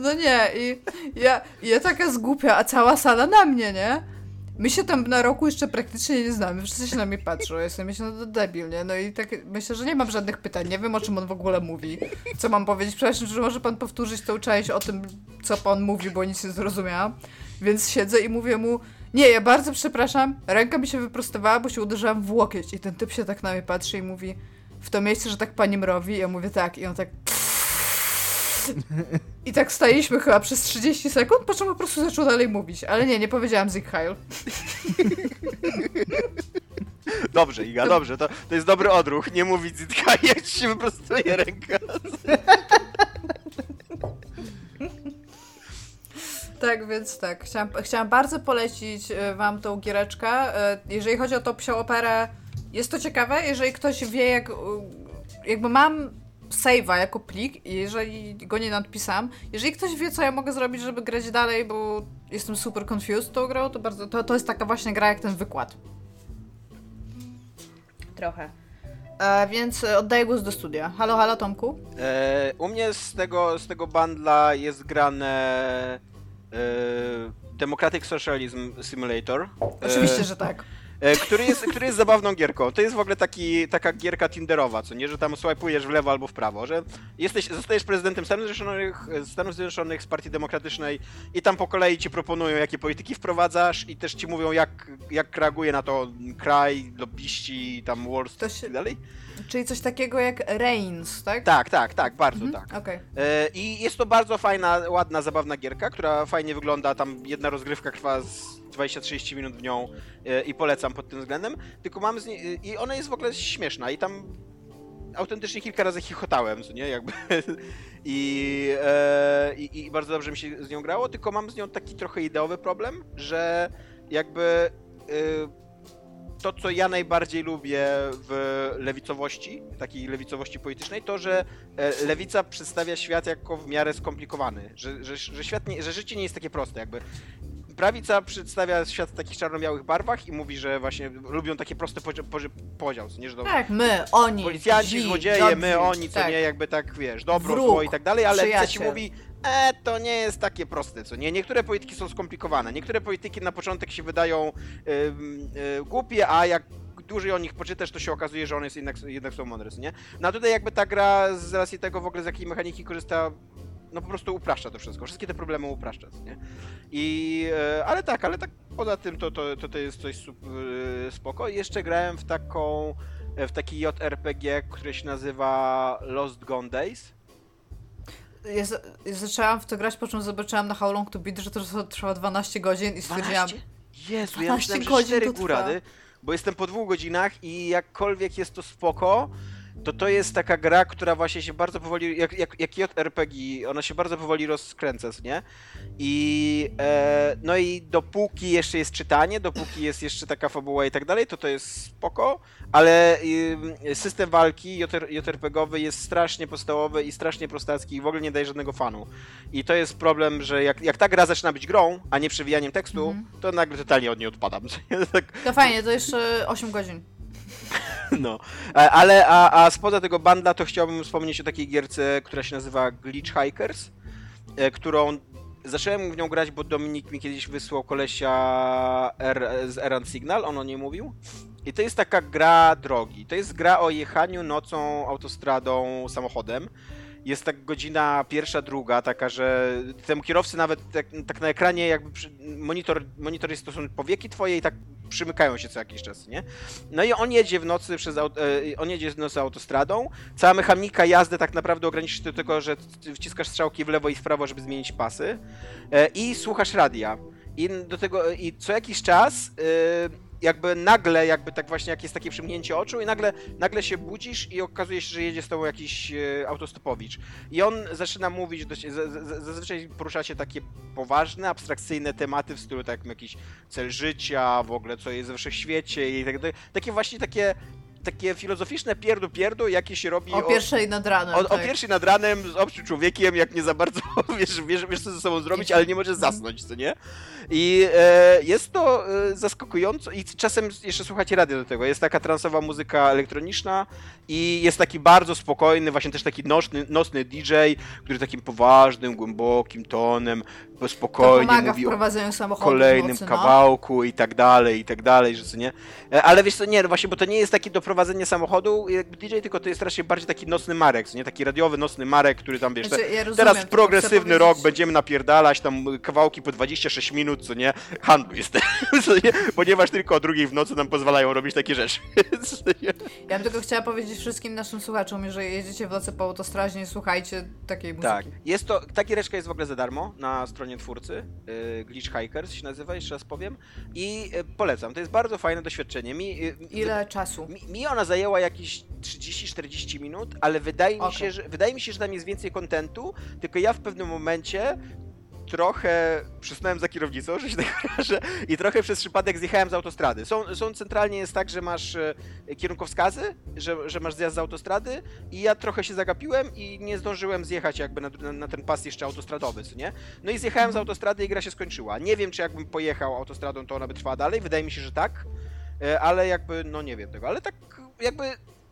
No nie, i ja, ja taka zgłupia, a cała sala na mnie, nie? My się tam na roku jeszcze praktycznie nie znamy, wszyscy się na mnie patrzą, ja sobie myślę, no debil, nie? No i tak myślę, że nie mam żadnych pytań, nie wiem o czym on w ogóle mówi. Co mam powiedzieć? Przepraszam, czy może pan powtórzyć tą część o tym, co pan mówi, bo nic nie zrozumiałam. Więc siedzę i mówię mu, nie, ja bardzo przepraszam, ręka mi się wyprostowała, bo się uderzyłam w łokieć. I ten typ się tak na mnie patrzy i mówi, w to miejsce, że tak pani mrowi? Ja mówię tak, i on tak... I tak staliśmy chyba przez 30 sekund, po czym po prostu zaczął dalej mówić. Ale nie, nie powiedziałam Zig Heil. Dobrze, Iga, dobrze, to, to jest dobry odruch, nie mówić Zit Heil, jak ci się wyprostuje ręka. Tak, więc tak. Chciałam, chciałam bardzo polecić e, wam tą giereczkę. E, Jeżeli chodzi o tą psią operę, jest to ciekawe. Jeżeli ktoś wie, jak... e, Jakby mam save'a jako plik i jeżeli go nie nadpisam, jeżeli ktoś wie, co ja mogę zrobić, żeby grać dalej, bo jestem super confused tą grą, to bardzo... To, to jest taka właśnie gra jak ten wykład. Trochę. E, więc oddaję głos do studia. Halo, halo, Tomku? E, u mnie z tego, z tego bundla jest grane e, Democratic Socialism Simulator. E, Oczywiście, że tak. E, który, jest, który jest zabawną gierką. To jest w ogóle taki, taka gierka Tinderowa, co nie, że tam swajpujesz w lewo albo w prawo, że jesteś, zostajesz prezydentem Stanów Zjednoczonych, Stanów Zjednoczonych z Partii Demokratycznej i tam po kolei ci proponują, jakie polityki wprowadzasz i też ci mówią, jak, jak reaguje na to kraj, lobbyści, tam Wall Street się- i tak dalej. Czyli coś takiego jak Reigns, tak? Tak, tak, tak, bardzo Mhm, tak. Okej. E, I jest to bardzo fajna, ładna, zabawna gierka, która fajnie wygląda. Tam jedna rozgrywka trwa z 20-30 minut w nią e, i polecam pod tym względem. Tylko mam z niej, i ona jest w ogóle śmieszna i tam autentycznie kilka razy chichotałem, co nie, jakby. I, e, i, I bardzo dobrze mi się z nią grało, tylko mam z nią taki trochę ideowy problem, że jakby e, to, co ja najbardziej lubię w lewicowości, takiej lewicowości politycznej, to, że e, lewica przedstawia świat jako w miarę skomplikowany, że, że, że świat nie, że życie nie jest takie proste, jakby. Prawica przedstawia świat w takich czarno-białych barwach i mówi, że właśnie lubią takie proste podział, nie, że to Tak, my, oni, policjanci, złodzieje, dobrzy, my, oni, co tak. nie, jakby tak, wiesz, dobro, Wróg, zło i tak dalej, ale lewica ci mówi, e, to nie jest takie proste, co nie, niektóre polityki są skomplikowane, niektóre polityki na początek się wydają y, głupie, a jak dłużej o nich poczytasz, to się okazuje, że one jest jednak, jednak są mądre, nie? No a tutaj jakby ta gra z racji tego w ogóle z jakiej mechaniki korzysta, no po prostu upraszcza to wszystko, wszystkie te problemy upraszcza, nie? I, e, ale tak, ale tak poza tym to, to, to, to jest coś super spoko. I jeszcze grałem w taką, e, w taki JRPG, który się nazywa Lost Gone Days. Ja, ja zaczęłam w to grać, po czym zobaczyłam na How Long to Beat, że to trwa 12 godzin i stwierdziłam, 12? Jezu, 12 ja myślałem, że godzin 4 to trwa. górady, bo jestem po dwóch godzinach i jakkolwiek jest to spoko, to to jest taka gra, która właśnie się bardzo powoli, jak, jak, jak JRPG, ona się bardzo powoli rozkręca, nie? I e, no i dopóki jeszcze jest czytanie, dopóki jest jeszcze taka fabuła i tak dalej, to to jest spoko, ale y, system walki JR, JRPG-owy jest strasznie podstawowy i strasznie prostacki i w ogóle nie daje żadnego fanu. I to jest problem, że jak, jak ta gra zaczyna być grą, a nie przewijaniem tekstu, Mhm. to nagle totalnie od niej odpadam. tak, to fajnie, to jeszcze 8 godzin. No. E, Ale a, a spoza tego banda to chciałbym wspomnieć o takiej gierce, która się nazywa Glitch Hikers, e, którą zacząłem w nią grać, bo Dominik mi kiedyś wysłał kolesia R, z Errand Signal, on o niej mówił. I to jest taka gra drogi. To jest gra o jechaniu nocą autostradą samochodem. Jest tak godzina pierwsza, druga, taka, że temu kierowcy nawet tak, tak na ekranie jakby przy, monitor, monitor jest to są powieki twoje i tak przymykają się co jakiś czas, nie? No i on jedzie w nocy przez e, on jedzie w nocy autostradą. Cała mechanika jazdy tak naprawdę ogranicza się do tego, że wciskasz strzałki w lewo i w prawo, żeby zmienić pasy e, i słuchasz radia. I do tego i co jakiś czas e, jakby nagle, jakby tak właśnie, jak jest takie przymknięcie oczu i nagle, nagle się budzisz i okazuje się, że jedzie z tobą jakiś e, autostopowicz. I on zaczyna mówić, do, z, z, zazwyczaj porusza się takie poważne, abstrakcyjne tematy w stylu tak jak jakiś cel życia, w ogóle co jest we wszechświecie i tak dalej. Takie właśnie takie takie filozoficzne pierdu pierdu, jakie się robi O pierwszej nad ranem. o, o tak. pierwszej nad ranem z obcym człowiekiem, jak nie za bardzo wiesz, wiesz, wiesz co ze sobą zrobić, ale nie możesz zasnąć, co nie? I e, jest to e, zaskakująco i czasem jeszcze słuchacie radio do tego. Jest taka transowa muzyka elektroniczna i jest taki bardzo spokojny, właśnie też taki nocny, nocny DJ, który takim poważnym, głębokim tonem, To spokojnie w mówi o kolejnym nocy, no. kawałku i tak dalej, i tak dalej, że co nie. E, Ale wiesz co, nie, no właśnie, bo to nie jest taki do prowadzenia samochodu jakby DJ, tylko to jest raczej bardziej taki nocny Marek, nie? Taki radiowy nocny Marek, który tam, wiesz, Znaczy, ja rozumiem, teraz progresywny rok, będziemy napierdalać tam kawałki po 26 minut, co nie? Handlu jest, co nie? Ponieważ tylko o drugiej w nocy nam pozwalają robić takie rzeczy. Ja bym tylko chciała powiedzieć wszystkim naszym słuchaczom, jeżeli jedziecie w nocy po autostradzie, nie słuchajcie takiej muzyki. Tak, jest to, ta giereczka jest w ogóle za darmo na stronie twórcy, y, Glitch Hikers się nazywa, jeszcze raz powiem, i y, polecam, to jest bardzo fajne doświadczenie. Mi, y, Ile czasu? Mi, mi ona zajęła jakieś 30-40 minut, ale wydaje mi, Okej. się, że, wydaje mi się, że tam jest więcej kontentu, tylko ja w pewnym momencie trochę przysnąłem za kierownicą, że się tak wyrażę, i trochę przez przypadek zjechałem z autostrady. Są, są centralnie jest tak, że masz e, kierunkowskazy, że, że masz zjazd z autostrady i ja trochę się zagapiłem i nie zdążyłem zjechać jakby na, na, na ten pas jeszcze autostradowy, co nie? No i zjechałem z autostrady i gra się skończyła. Nie wiem, czy jakbym pojechał autostradą, to ona by trwała dalej, wydaje mi się, że tak, E, ale jakby, no nie wiem tego, ale tak jakby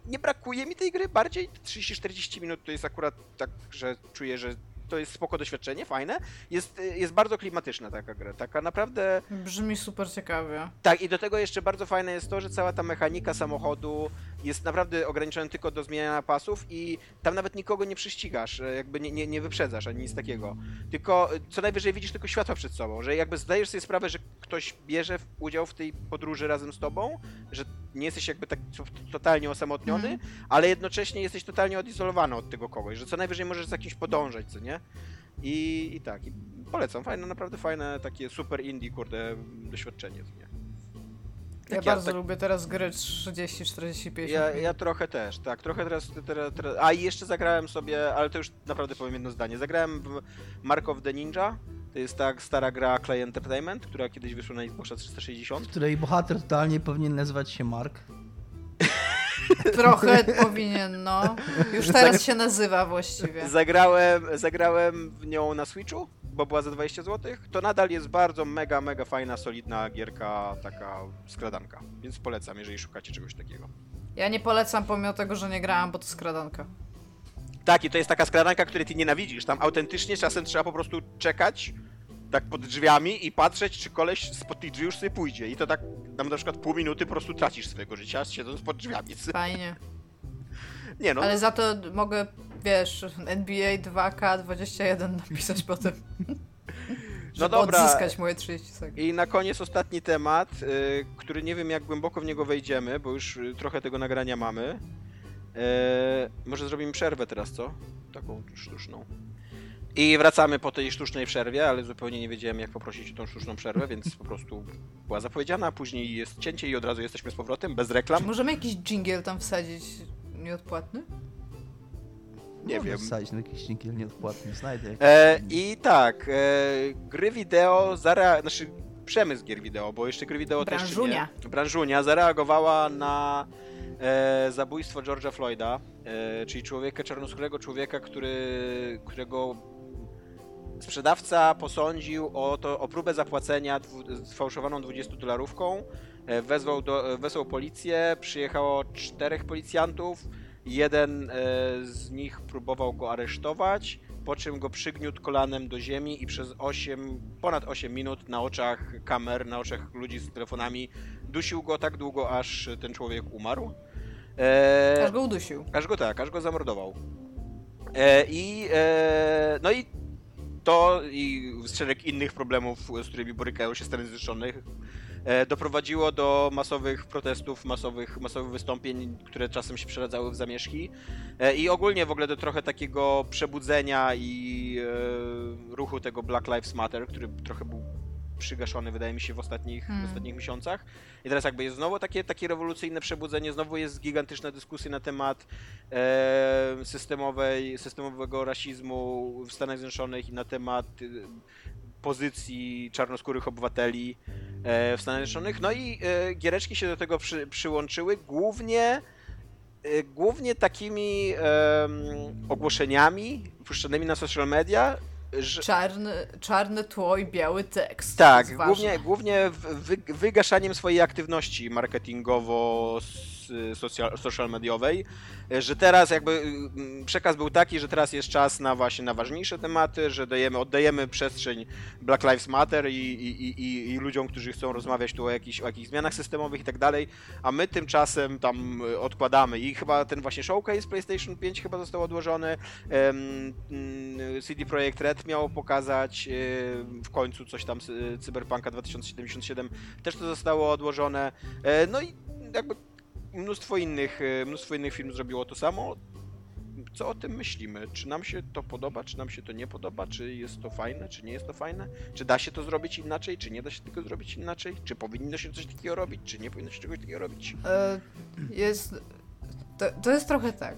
nie brakuje mi tej gry, bardziej 30-40 minut to jest akurat tak, że czuję, że to jest spoko doświadczenie, fajne. Jest, y, jest bardzo klimatyczna taka gra, taka naprawdę... Brzmi super ciekawie. Tak, i do tego jeszcze bardzo fajne jest to, że cała ta mechanika samochodu jest naprawdę ograniczona tylko do zmieniania pasów i tam nawet nikogo nie prześcigasz, e, jakby nie, nie, nie wyprzedzasz ani nic takiego. Tylko e, co najwyżej widzisz tylko światła przed sobą, że jakby zdajesz sobie sprawę, że ktoś bierze udział w tej podróży razem z tobą, że nie jesteś jakby tak to- totalnie osamotniony, Mhm. ale jednocześnie jesteś totalnie odizolowany od tego kogoś, że co najwyżej możesz za kimś podążać, co nie? I, i tak, i polecam, fajne, naprawdę fajne, takie super indie, kurde, doświadczenie, co nie? Ja Tak, bardzo tak- lubię teraz gry 30, 40, 50 Ja, ja trochę też, tak, trochę teraz, teraz, teraz... A i jeszcze zagrałem sobie, ale to już naprawdę powiem jedno zdanie, zagrałem w Mark of the Ninja, to jest tak stara gra Clay Entertainment, która kiedyś wyszła na Xboxa 360. której bohater totalnie powinien nazywać się Mark. Trochę powinien, no. Już teraz się nazywa właściwie. Zagrałem, zagrałem w nią na Switchu bo była za 20 zł, to nadal jest bardzo mega, mega fajna, solidna gierka, taka skradanka. Więc polecam, jeżeli szukacie czegoś takiego. Ja nie polecam pomimo tego, że nie grałam, bo to skradanka. Tak, i to jest taka skradanka, której ty nienawidzisz. Tam autentycznie czasem trzeba po prostu czekać, tak pod drzwiami i patrzeć, czy koleś spod tych drzwi już sobie pójdzie. I to tak, tam na przykład pół minuty po prostu tracisz swojego życia, siedząc pod drzwiami. Fajnie. Nie no, Ale za to mogę, wiesz, NBA 2K21 napisać potem. Żeby dobra. odzyskać moje 30 sekund. I na koniec ostatni temat, y, który nie wiem jak głęboko w niego wejdziemy, bo już y, trochę tego nagrania mamy. E, może zrobimy przerwę teraz, co? Taką sztuczną. I wracamy po tej sztucznej przerwie, ale zupełnie nie wiedziałem jak poprosić o tą sztuczną przerwę, więc po prostu była zapowiedziana, później jest cięcie i od razu jesteśmy z powrotem, bez reklam. Czy możemy jakiś jingle tam wsadzić nieodpłatny? Nie Można wiem. wsadzić na jakiś dźwiękiel nieodpłatny, znajdę. E, I tak, e, gry wideo, zarea... znaczy przemysł gier wideo, bo jeszcze gry wideo Branżunia. też nie. Branżunia zareagowała na e, zabójstwo George'a Floyda, e, czyli człowieka, czarnoskórego człowieka, który, którego sprzedawca posądził o, to, o próbę zapłacenia dwu, sfałszowaną 20 dolarówką. E, wezwał, do, wezwał policję, przyjechało czterech policjantów, jeden e, z nich próbował go aresztować, po czym go przygniótł kolanem do ziemi i przez 8, ponad 8 minut na oczach kamer, na oczach ludzi z telefonami dusił go tak długo, aż ten człowiek umarł. E, Aż go udusił. Aż go tak, aż go zamordował. E, I e, no i to i szereg innych problemów, z którymi borykają się Stany Zjednoczone, doprowadziło do masowych protestów, masowych, masowych wystąpień, które czasem się przeradzały w zamieszki. E, I ogólnie w ogóle do trochę takiego przebudzenia i e, ruchu tego Black Lives Matter, który trochę był przygaszony, wydaje mi się, w ostatnich, Hmm. w ostatnich miesiącach. I teraz jakby jest znowu takie, takie rewolucyjne przebudzenie, znowu jest gigantyczna dyskusja na temat e, systemowej, systemowego rasizmu w Stanach Zjednoczonych i na temat pozycji czarnoskórych obywateli e, w Stanach Zjednoczonych. No i e, giereczki się do tego przy, przyłączyły, głównie e, głównie takimi ogłoszeniami puszczanymi na social media, że, Czarny, czarne tło i biały tekst. tak, głównie, głównie wygaszaniem swojej aktywności marketingowo social, social mediowej, że teraz jakby mm, przekaz był taki, że teraz jest czas na właśnie na ważniejsze tematy, że dajemy, oddajemy przestrzeń Black Lives Matter i, i, i, i- ludziom, którzy chcą rozmawiać tu o jakichś, o jakichś zmianach systemowych i tak dalej, a my tymczasem tam y, odkładamy i chyba ten właśnie showcase PlayStation 5 chyba został odłożony, mm, CD Projekt Red miało pokazać w końcu coś tam Cyberpunka 2077, też to zostało odłożone. E, No i jakby mnóstwo innych, e, mnóstwo innych firm zrobiło to samo. Co o tym myślimy? Czy nam się to podoba, czy nam się to nie podoba? Czy jest to fajne, czy nie jest to fajne? Czy da się to zrobić inaczej, czy nie da się tego zrobić inaczej? Czy powinno się coś takiego robić, czy nie powinno się czegoś takiego robić? E, Jest. To, to jest trochę tak.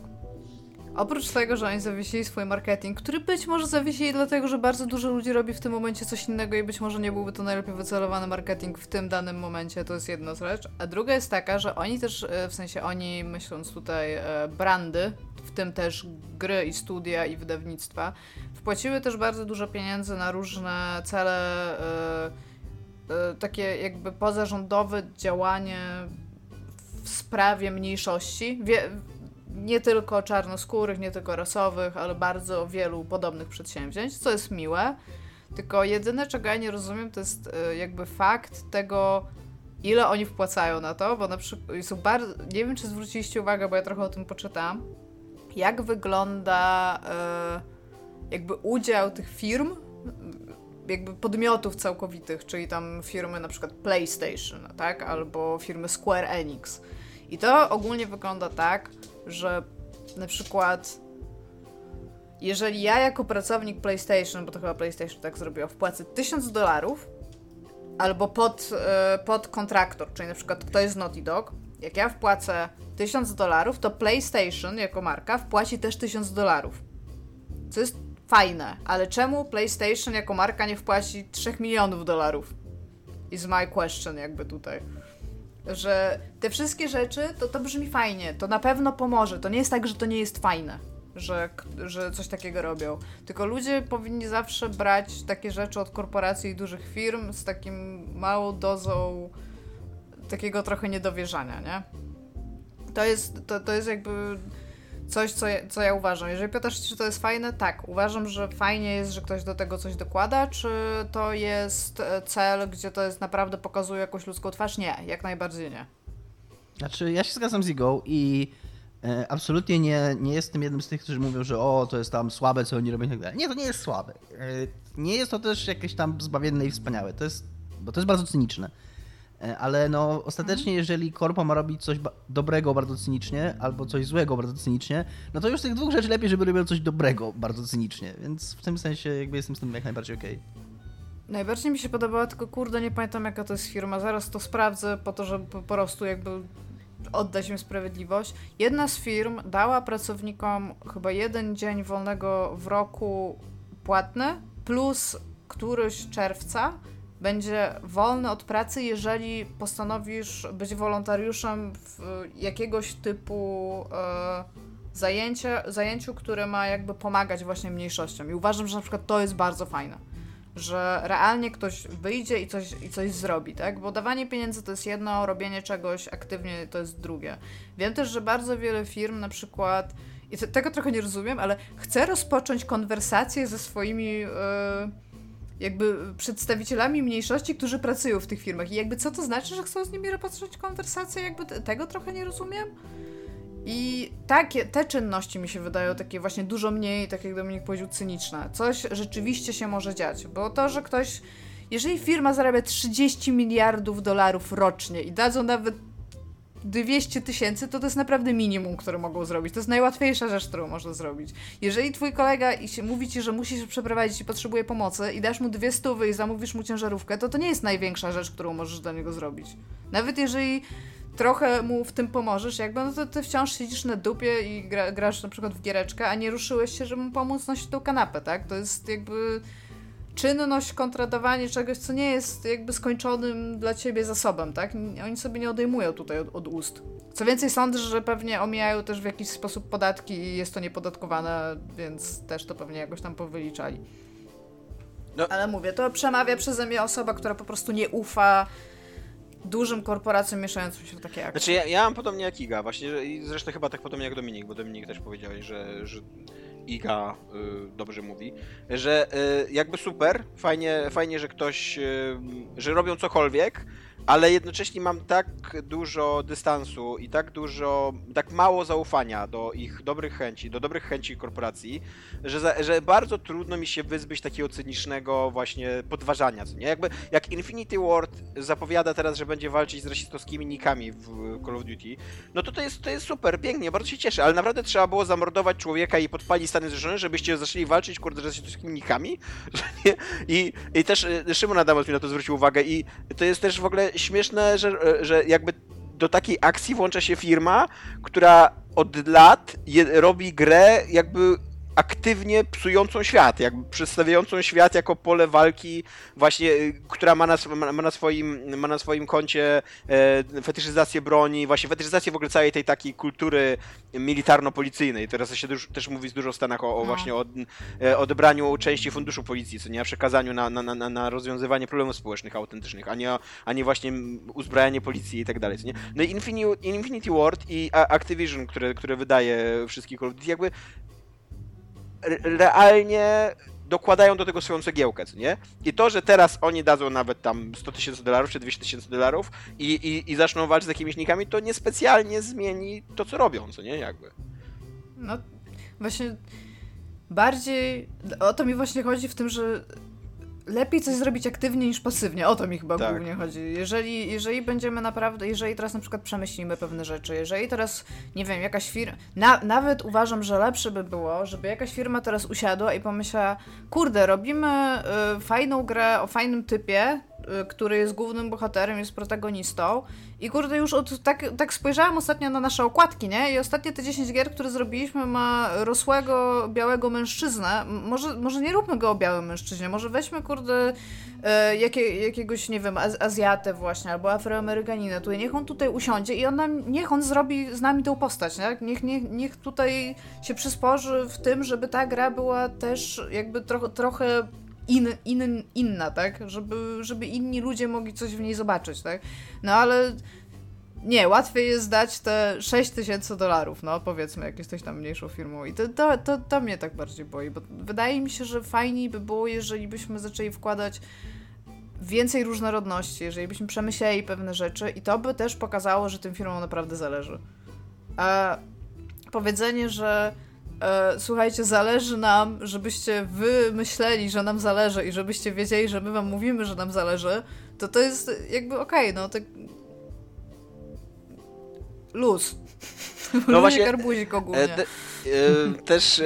Oprócz tego, że oni zawiesili swój marketing, który być może zawiesili dlatego, że bardzo dużo ludzi robi w tym momencie coś innego i być może nie byłby to najlepiej wycelowany marketing w tym danym momencie, to jest jedna rzecz. A druga jest taka, że oni też, e, w sensie oni myśląc tutaj e, brandy, w tym też gry i studia i wydawnictwa, wpłaciły też bardzo dużo pieniędzy na różne cele, e, takie jakby pozarządowe działanie w sprawie mniejszości. Wie, nie tylko czarnoskórych, nie tylko rasowych, ale bardzo wielu podobnych przedsięwzięć, co jest miłe. Tylko jedyne, czego ja nie rozumiem, to jest e, jakby fakt tego, ile oni wpłacają na to, bo na przykład są bardzo. Nie wiem, czy zwróciliście uwagę, bo ja trochę o tym poczytałam. Jak wygląda e, jakby udział tych firm, jakby podmiotów całkowitych, czyli tam firmy na przykład PlayStation, tak? Albo firmy Square Enix. I to ogólnie wygląda tak, że na przykład jeżeli ja jako pracownik PlayStation, bo to chyba PlayStation tak zrobiło, wpłacę 1000 dolarów albo pod, e, pod kontraktor, czyli na przykład ktoś z Naughty Dog, jak ja wpłacę 1000 dolarów, to PlayStation jako marka wpłaci też 1000 dolarów. Co jest fajne, ale czemu PlayStation jako marka nie wpłaci 3 milionów dolarów? Is my question jakby tutaj że te wszystkie rzeczy, to to brzmi fajnie, to na pewno pomoże. To nie jest tak, że to nie jest fajne. że, że coś takiego robią. Tylko ludzie powinni zawsze brać takie rzeczy od korporacji i dużych firm z takim małą dozą takiego trochę niedowierzania, nie? To jest, to, to jest jakby coś, co ja, co ja uważam. Jeżeli pytasz, czy to jest fajne, tak. Uważam, że fajnie jest, że ktoś do tego coś dokłada. Czy to jest e, cel, gdzie to jest naprawdę pokazuje jakąś ludzką twarz? Nie, jak najbardziej nie. Znaczy, ja się zgadzam z Igą i e, absolutnie nie, nie jestem jednym z tych, którzy mówią, że o, to jest tam słabe, co oni robią i tak dalej. Nie, to nie jest słabe. E, nie jest to też jakieś tam zbawienne i wspaniałe. To jest, bo to jest bardzo cyniczne. E, ale no ostatecznie, jeżeli korpo ma robić coś dobrego bardzo cynicznie, albo coś złego bardzo cynicznie, no to już z tych dwóch rzeczy lepiej, żeby robił coś dobrego bardzo cynicznie, więc w tym sensie jakby jestem z tym jak najbardziej okej. Okay. Najbardziej mi się podobała, tylko kurde, nie pamiętam jaka to jest firma, zaraz to sprawdzę po to, żeby po prostu jakby oddać im sprawiedliwość. Jedna z firm dała pracownikom chyba jeden dzień wolnego w roku płatny, plus któryś czerwca, będzie wolny od pracy, jeżeli postanowisz być wolontariuszem w jakiegoś typu e, zajęcie, zajęciu, które ma jakby pomagać właśnie mniejszościom. I uważam, że na przykład to jest bardzo fajne. Że realnie ktoś wyjdzie i coś, i coś zrobi, tak? Bo dawanie pieniędzy to jest jedno, robienie czegoś aktywnie to jest drugie. Wiem też, że bardzo wiele firm na przykład, i tego trochę nie rozumiem, ale chce rozpocząć konwersację ze swoimi. Yy, jakby przedstawicielami mniejszości, którzy pracują w tych firmach. I jakby co to znaczy, że chcą z nimi rozpocząć konwersację? Jakby tego trochę nie rozumiem. I takie, te czynności mi się wydają takie właśnie dużo mniej, tak jak Dominik powiedział, cyniczne. Coś rzeczywiście się może dziać, bo to, że ktoś, jeżeli firma zarabia 30 miliardów dolarów rocznie i dadzą nawet 200 tysięcy, to to jest naprawdę minimum, które mogą zrobić. To jest najłatwiejsza rzecz, którą można zrobić. Jeżeli twój kolega i się, mówi ci, że musi się przeprowadzić i potrzebuje pomocy i dasz mu dwie stówy i zamówisz mu ciężarówkę, to to nie jest największa rzecz, którą możesz dla niego zrobić. Nawet jeżeli trochę mu w tym pomożesz, jakby, no to ty wciąż siedzisz na dupie i gra, grasz na przykład w giereczkę, a nie ruszyłeś się, żeby mu pomóc nosić tą kanapę, tak? To jest jakby czynność kontra dawanie czegoś, co nie jest jakby skończonym dla ciebie zasobem, tak? Oni sobie nie odejmują tutaj od, od ust. Co więcej, sądzę, że pewnie omijają też w jakiś sposób podatki i jest to niepodatkowane, więc też to pewnie jakoś tam powyliczali. No. Ale mówię, to przemawia przeze mnie osoba, która po prostu nie ufa dużym korporacjom mieszającym się w takie akcje. Znaczy ja, ja mam podobnie jak Iga, właśnie i zresztą chyba tak podobnie jak Dominik, bo Dominik też powiedziałeś, że, że Iga y, dobrze mówi, że y, jakby super, fajnie, fajnie, że ktoś, y, że robią cokolwiek, ale jednocześnie mam tak dużo dystansu i tak dużo, tak mało zaufania do ich dobrych chęci, do dobrych chęci korporacji, że, za, że bardzo trudno mi się wyzbyć takiego cynicznego właśnie podważania, co nie? Jakby, jak Infinity Ward zapowiada teraz, że będzie walczyć z rasistowskimi nikami w Call of Duty, no to to jest, to jest super, pięknie, bardzo się cieszę, ale naprawdę trzeba było zamordować człowieka i podpalić Stany Zjednoczone, żebyście zaczęli walczyć, kurde, z rasistowskimi nikami? I, I też y, Szymon Adamus mi na to zwrócił uwagę i to jest też w ogóle śmieszne, że, że jakby do takiej akcji włącza się firma, która od lat je, robi grę jakby aktywnie psującą świat, jakby przedstawiającą świat jako pole walki właśnie, y, która ma na, ma na, swoim, ma na swoim koncie e, fetyszyzację broni, właśnie fetyszyzację w ogóle całej tej takiej kultury militarno-policyjnej. Teraz się dużo, też mówi z dużo w Stanach o, o no. właśnie od, e, odebraniu części funduszu policji, co nie, przekazaniu na, na, na, na rozwiązywanie problemów społecznych autentycznych, a nie, a nie właśnie uzbrajanie policji i tak dalej, co nie. No i Infinity, Infinity Ward i Activision, które, które wydaje wszystkich jakby realnie dokładają do tego swoją cegiełkę, co nie? I to, że teraz oni dadzą nawet tam 100 tysięcy dolarów czy 200 tysięcy dolarów i, i, i zaczną walczyć z jakimiś nikami, to niespecjalnie zmieni to, co robią, co nie? Jakby. No, właśnie bardziej o to mi właśnie chodzi w tym, że lepiej coś zrobić aktywnie niż pasywnie. O to mi chyba tak. głównie chodzi. Jeżeli, jeżeli będziemy naprawdę, jeżeli teraz na przykład przemyślimy pewne rzeczy, jeżeli teraz, nie wiem, jakaś firma, na, nawet uważam, że lepsze by było, żeby jakaś firma teraz usiadła i pomyślała, kurde, robimy y, fajną grę o fajnym typie, y, który jest głównym bohaterem, jest protagonistą. I kurde, już od, tak, tak spojrzałam ostatnio na nasze okładki, nie? I ostatnie te 10 gier, które zrobiliśmy, ma rosłego, białego mężczyznę. Może, może nie róbmy go o białym mężczyźnie, może weźmy, kurde, e, jakie, jakiegoś, nie wiem, Az Azjatę właśnie, albo Afroamerykaninę. Tutaj niech on tutaj usiądzie i on nam, niech on zrobi z nami tą postać, nie? Niech, niech, niech tutaj się przysporzy w tym, żeby ta gra była też jakby tro trochę in, in, inna, tak? Żeby, żeby inni ludzie mogli coś w niej zobaczyć, tak? No ale nie, łatwiej jest dać te 6 tysięcy dolarów, no powiedzmy, jak jesteś tam mniejszą firmą. I to, to, to, to mnie tak bardziej boi, bo wydaje mi się, że fajniej by było, jeżeli byśmy zaczęli wkładać więcej różnorodności, jeżeli byśmy przemyśleli pewne rzeczy i to by też pokazało, że tym firmom naprawdę zależy. A powiedzenie, że e, słuchajcie, zależy nam, żebyście wy myśleli, że nam zależy i żebyście wiedzieli, że my wam mówimy, że nam zależy, to to jest jakby okej, okay, no to luz. No właśnie, garbuzik ogólnie. E, te, e, też e,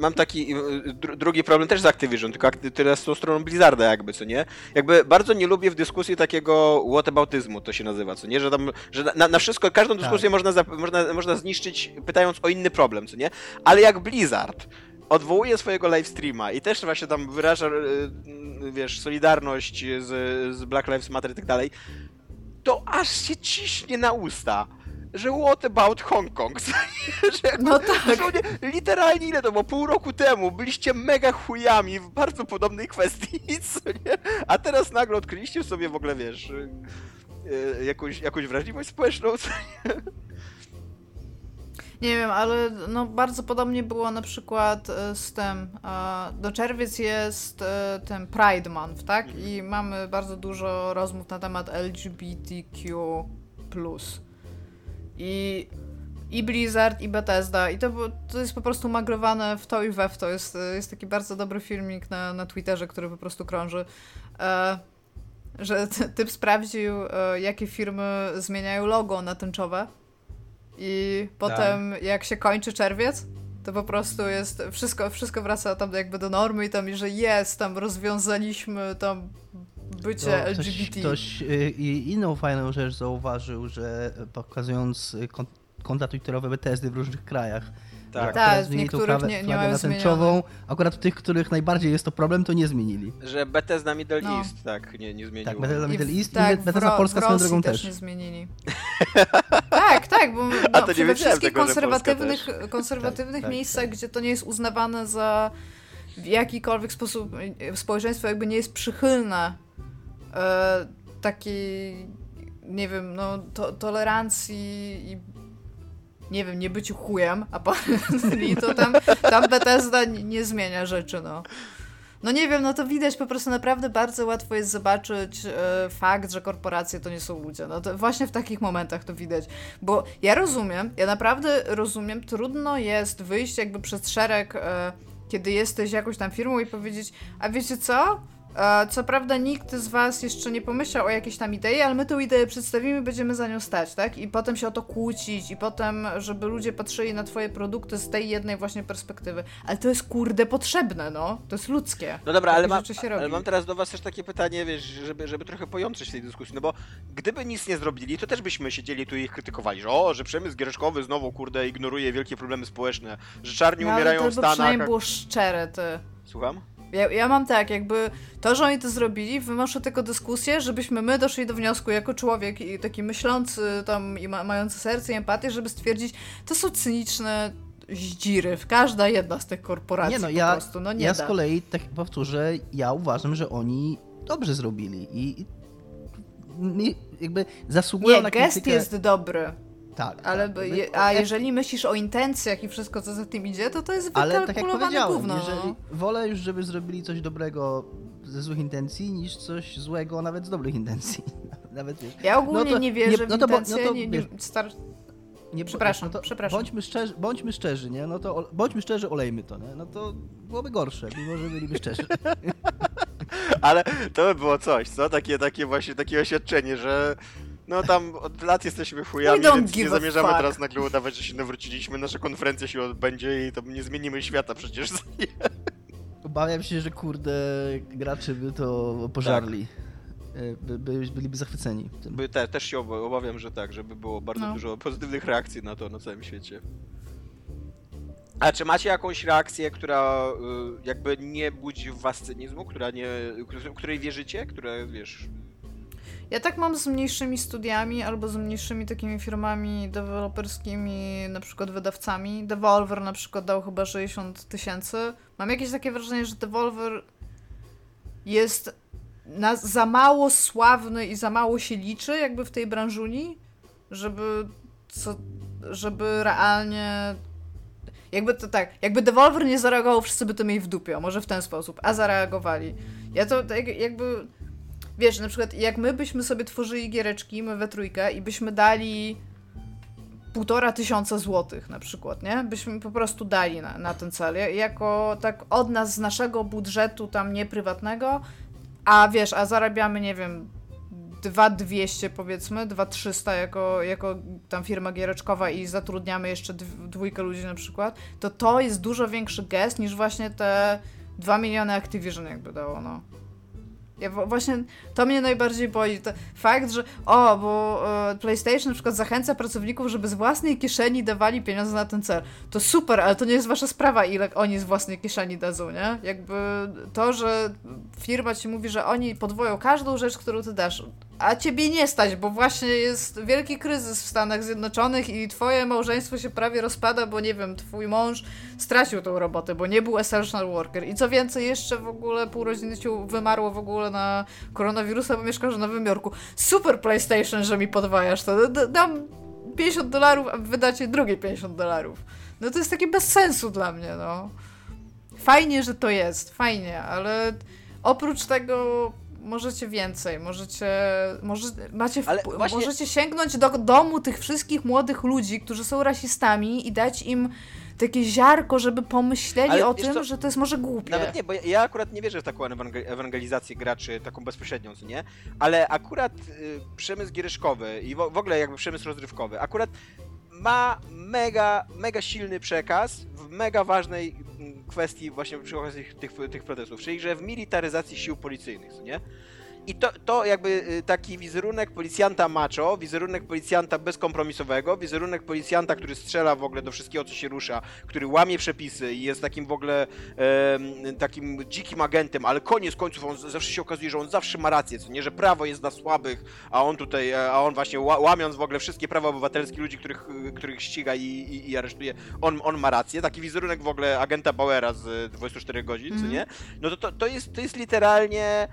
mam taki dru, drugi problem też z Activision, tylko tyle z tą stroną Blizzarda jakby, co nie? Jakby bardzo nie lubię w dyskusji takiego whataboutyzmu, to się nazywa, co nie? Że, tam, że na, na wszystko, każdą tak. dyskusję tak. można, można, można zniszczyć pytając o inny problem, co nie? Ale jak Blizzard odwołuje swojego livestreama i też właśnie tam wyraża, e, wiesz, solidarność z, z Black Lives Matter i tak dalej, to aż się ciśnie na usta że what about Hong Kong? że no tak. literalnie ile to było? Pół roku temu byliście mega chujami w bardzo podobnej kwestii, nie? A teraz nagle odkryliście sobie w ogóle, wiesz, yy, jakąś, jakąś wrażliwość społeczną, nie? Nie wiem, ale no bardzo podobnie było na przykład e, z tym. Do czerwiec jest ten Pride Month, tak? I mamy bardzo dużo rozmów na temat LGBTQ. I, i Blizzard, i Bethesda. I to, to jest po prostu magrowane w to i we w to. Jest, jest taki bardzo dobry filmik na, na Twitterze, który po prostu krąży. E, że typ sprawdził, e, jakie firmy zmieniają logo na tęczowe. I potem, tak. jak się kończy czerwiec, to po prostu jest, wszystko, wszystko wraca tam jakby do normy i tam, że jest, tam rozwiązaliśmy tam bycie to LGBT. Ktoś, ktoś y, inną fajną rzecz zauważył, że pokazując y, konta twitterowe BTSD w różnych krajach, tak, tak w niektórych nie, nie mają tęczową, akurat w tych, których najbardziej jest to problem, to nie zmienili. Że Bethesda Middle no. East, tak, nie, nie zmieniło. Tak, Bethesda Middle East i, tak, Bethesda Polska swoją drogą też. też nie zmienili. tak, tak, bo no, we wszystkich tego, konserwatywnych, konserwatywnych tak, miejscach, tak. gdzie to nie jest uznawane za w jakikolwiek sposób społeczeństwo jakby nie jest przychylne e, takiej, nie wiem, no, to, tolerancji i nie wiem, nie byciu chujem, a to tam, tam Bethesda nie, zmienia rzeczy, no. No nie wiem, no to widać po prostu naprawdę bardzo łatwo jest zobaczyć e, fakt, że korporacje to nie są ludzie. No to właśnie w takich momentach to widać. Bo ja rozumiem, ja naprawdę rozumiem, trudno jest wyjść jakby przez szereg, e, kiedy jesteś jakąś tam firmą i powiedzieć, a wiecie co? Co prawda nikt z was jeszcze nie pomyślał o jakiejś tam idei, ale my tę ideę przedstawimy, będziemy za nią stać, tak? I potem się o to kłócić i potem, żeby ludzie patrzyli na twoje produkty z tej jednej właśnie perspektywy. Ale to jest kurde potrzebne, no. To jest ludzkie. No dobra, ale, ma, ale mam teraz do was też takie pytanie, wiesz, żeby, żeby trochę pojątrzyć tej dyskusji, no bo gdyby nic nie zrobili, to też byśmy siedzieli tu i ich krytykowali, że o, że przemysł giereszkowy znowu, kurde, ignoruje wielkie problemy społeczne, że czarni no, umierają ale to w Stanach. przynajmniej było szczere, ty. Słucham? Ja, ja mam tak, jakby to, że oni to zrobili, wynoszę tylko dyskusję, żebyśmy my doszli do wniosku jako człowiek i taki myślący tam i ma, mający serce i empatię, żeby stwierdzić, to są cyniczne zdziry w każda jedna z tych korporacji nie no, ja, po prostu, no nie Ja da. z kolei, tak powtórzę, ja uważam, że oni dobrze zrobili i, i jakby zasługują nie, na krytykę. gest jest dobry. Tak. Ale tak. Je, a jeżeli myślisz o intencjach i wszystko, co za tym idzie, to to jest wykalkulowane Ale tak jak powiedziałem, gówno. Jeżeli, no. wolę już, żeby zrobili coś dobrego ze złych intencji, niż coś złego nawet z dobrych intencji. Nawet, wiesz. Ja ogólnie no to, nie wierzę nie, no to, w intencje, no to, nie, nie, star... nie, przepraszam, no przepraszam. Bądźmy szczerzy, bądźmy szczerzy, nie? No to bądźmy szczerzy, olejmy to, nie? No to byłoby gorsze, mimo że byliby szczerzy. Ale to by było coś, co? Takie, takie właśnie takie oświadczenie, że no tam od lat jesteśmy chujami, więc nie zamierzamy teraz nagle udawać, że się nawróciliśmy. Nasza konferencja się odbędzie i to nie zmienimy świata przecież. Obawiam się, że kurde, gracze by to pożarli. y, by, by, byliby zachwyceni tym. By te, też się obawiam, że tak, żeby było bardzo No. dużo pozytywnych reakcji na to na całym świecie. A czy macie jakąś reakcję, która y, jakby nie budzi w was cynizmu, która nie, której- której wierzycie, która wiesz... Ja tak mam z mniejszymi studiami albo z mniejszymi takimi firmami deweloperskimi, na przykład wydawcami. Devolver na przykład dał chyba 60 tysięcy. Mam jakieś takie wrażenie, że Devolver jest na, za mało sławny i za mało się liczy jakby w tej branżuni, żeby, co, żeby realnie jakby to tak, jakby Devolver nie zareagował, wszyscy by to mieli w dupie, może w ten sposób, a zareagowali. Ja to tak jakby, wiesz, na przykład jak my byśmy sobie tworzyli giereczki, my we trójkę i byśmy dali półtora tysiąca złotych na przykład, nie? Byśmy po prostu dali na, na ten cel. Ja- Jako tak od nas, z naszego budżetu tam nieprywatnego, a wiesz, a zarabiamy, nie wiem, 2200 powiedzmy, 2300 jako, jako tam firma giereczkowa i zatrudniamy jeszcze dw- dwójkę ludzi na przykład, to to jest dużo większy gest niż właśnie te 2 miliony Activision jakby dało, no. Ja właśnie to mnie najbardziej boi. To fakt, że o, bo e, PlayStation na przykład zachęca pracowników, żeby z własnej kieszeni dawali pieniądze na ten cel. To super, ale to nie jest wasza sprawa, ile oni z własnej kieszeni dadzą, nie? Jakby to, że firma ci mówi, że oni podwoją każdą rzecz, którą ty dasz, a ciebie nie stać, bo właśnie jest wielki kryzys w Stanach Zjednoczonych i twoje małżeństwo się prawie rozpada, bo nie wiem, twój mąż stracił tą robotę, bo nie był essential worker. I co więcej, jeszcze w ogóle pół rodziny ci wymarło w ogóle na koronawirusa, bo mieszkasz w Nowym Jorku. Super PlayStation, że mi podwajasz to. Dam 50 dolarów, a wydacie drugie 50 dolarów. No to jest takie bez sensu dla mnie, no. Fajnie, że to jest, fajnie, ale oprócz tego możecie więcej, możecie, może, macie, właśnie- możecie sięgnąć do domu tych wszystkich młodych ludzi, którzy są rasistami i dać im takie ziarko, żeby pomyśleli Ale o tym, co, że to jest może głupie. Nawet nie, bo ja, ja akurat nie wierzę w taką ewangel- ewangelizację graczy, taką bezpośrednią, co nie? Ale akurat y, przemysł giereszkowy i w, w ogóle jakby przemysł rozrywkowy akurat ma mega, mega silny przekaz w mega ważnej mm, kwestii właśnie przy okazji tych, tych, protestów, czyli że w militaryzacji sił policyjnych, nie? I to, to jakby y, taki wizerunek policjanta macho, wizerunek policjanta bezkompromisowego, wizerunek policjanta, który strzela w ogóle do wszystkiego, co się rusza, który łamie przepisy i jest takim w ogóle em, takim dzikim agentem, ale koniec końców on zawsze się okazuje, że on zawsze ma rację, co nie, że prawo jest dla słabych, a on tutaj, e, a on właśnie ła- łamiąc w ogóle wszystkie prawa obywatelskie ludzi, których, których ściga i, i, i aresztuje, on, on ma rację. Taki wizerunek w ogóle agenta Bauera z y, 24 godzin, co Mhm. nie? No to, to, to, jest, to jest literalnie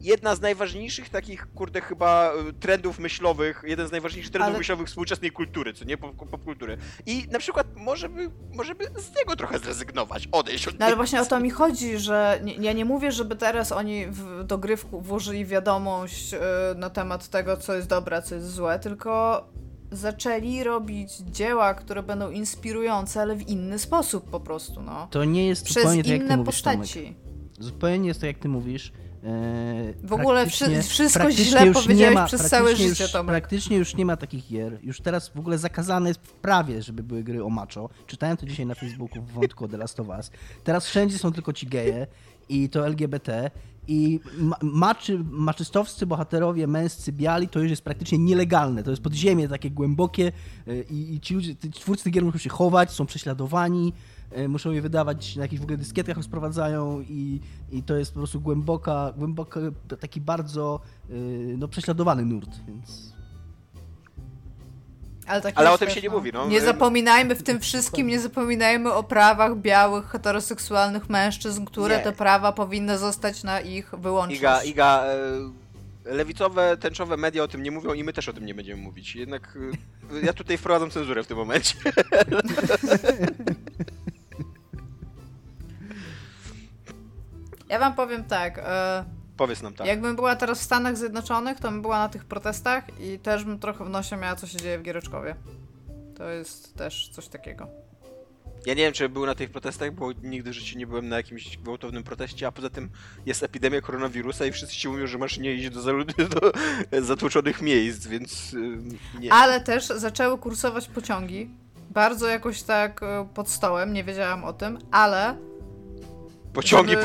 jedna z najważniejszych takich, kurde, chyba y, trendów myślowych, jeden z najważniejszych trendów Ale- myślowych współczesnej kultury, co nie, pop, popkultury. I na przykład może by, może by z niego trochę zrezygnować, odejść od No ale właśnie o to mi chodzi, że nie, ja nie mówię, żeby teraz oni w, do gry w- włożyli wiadomość y, na temat tego, co jest dobre, a co jest złe, tylko zaczęli robić dzieła, które będą inspirujące, ale w inny sposób po prostu, no. To nie jest Przez zupełnie tak, jak ty inne mówisz, Tomek. postaci. Zupełnie jest tak, jak ty mówisz. E, W ogóle wszy- wszystko źle powiedziałeś ma- przez całe życie, już, Tomek. Praktycznie już nie ma takich gier. Już teraz w ogóle zakazane jest prawie, żeby były gry o macho. Czytałem to dzisiaj na Facebooku w wątku The Last of Us. Teraz wszędzie są tylko ci geje i to LGBT. I ma- maczy, maczystowscy bohaterowie męscy, biali, to już jest praktycznie nielegalne. To jest podziemie takie głębokie y, i, i ci ludzie, ci twórcy tych gier muszą się chować, są prześladowani, muszą je wydawać na jakichś w ogóle dyskietkach rozprowadzają i, i to jest po prostu głęboka, głęboka taki bardzo y, no, prześladowany nurt, więc... Ale, tak Ale o tym się nie mówi, no. Nie zapominajmy w tym wszystkim, nie zapominajmy o prawach białych, heteroseksualnych mężczyzn, które Nie. te prawa powinny zostać na ich wyłączność. Iga, Iga, e, lewicowe, tęczowe media o tym nie mówią i my też o tym nie będziemy mówić. Jednak e, ja tutaj wprowadzam cenzurę w tym momencie. Ja wam powiem tak, e, Powiedz nam tak. jakbym była teraz w Stanach Zjednoczonych, to bym była na tych protestach i też bym trochę w nosie miała, co się dzieje w Giereczkowie. To jest też coś takiego. Ja nie wiem, czy był na tych protestach, bo nigdy w życiu nie byłem na jakimś gwałtownym proteście, a poza tym jest epidemia koronawirusa i wszyscy ci mówią, że masz nie iść do, do zatłoczonych miejsc, więc ym, nie. Ale też zaczęły kursować pociągi. Bardzo jakoś tak e, pod stołem, nie wiedziałam o tym, ale Pociągi Żeby-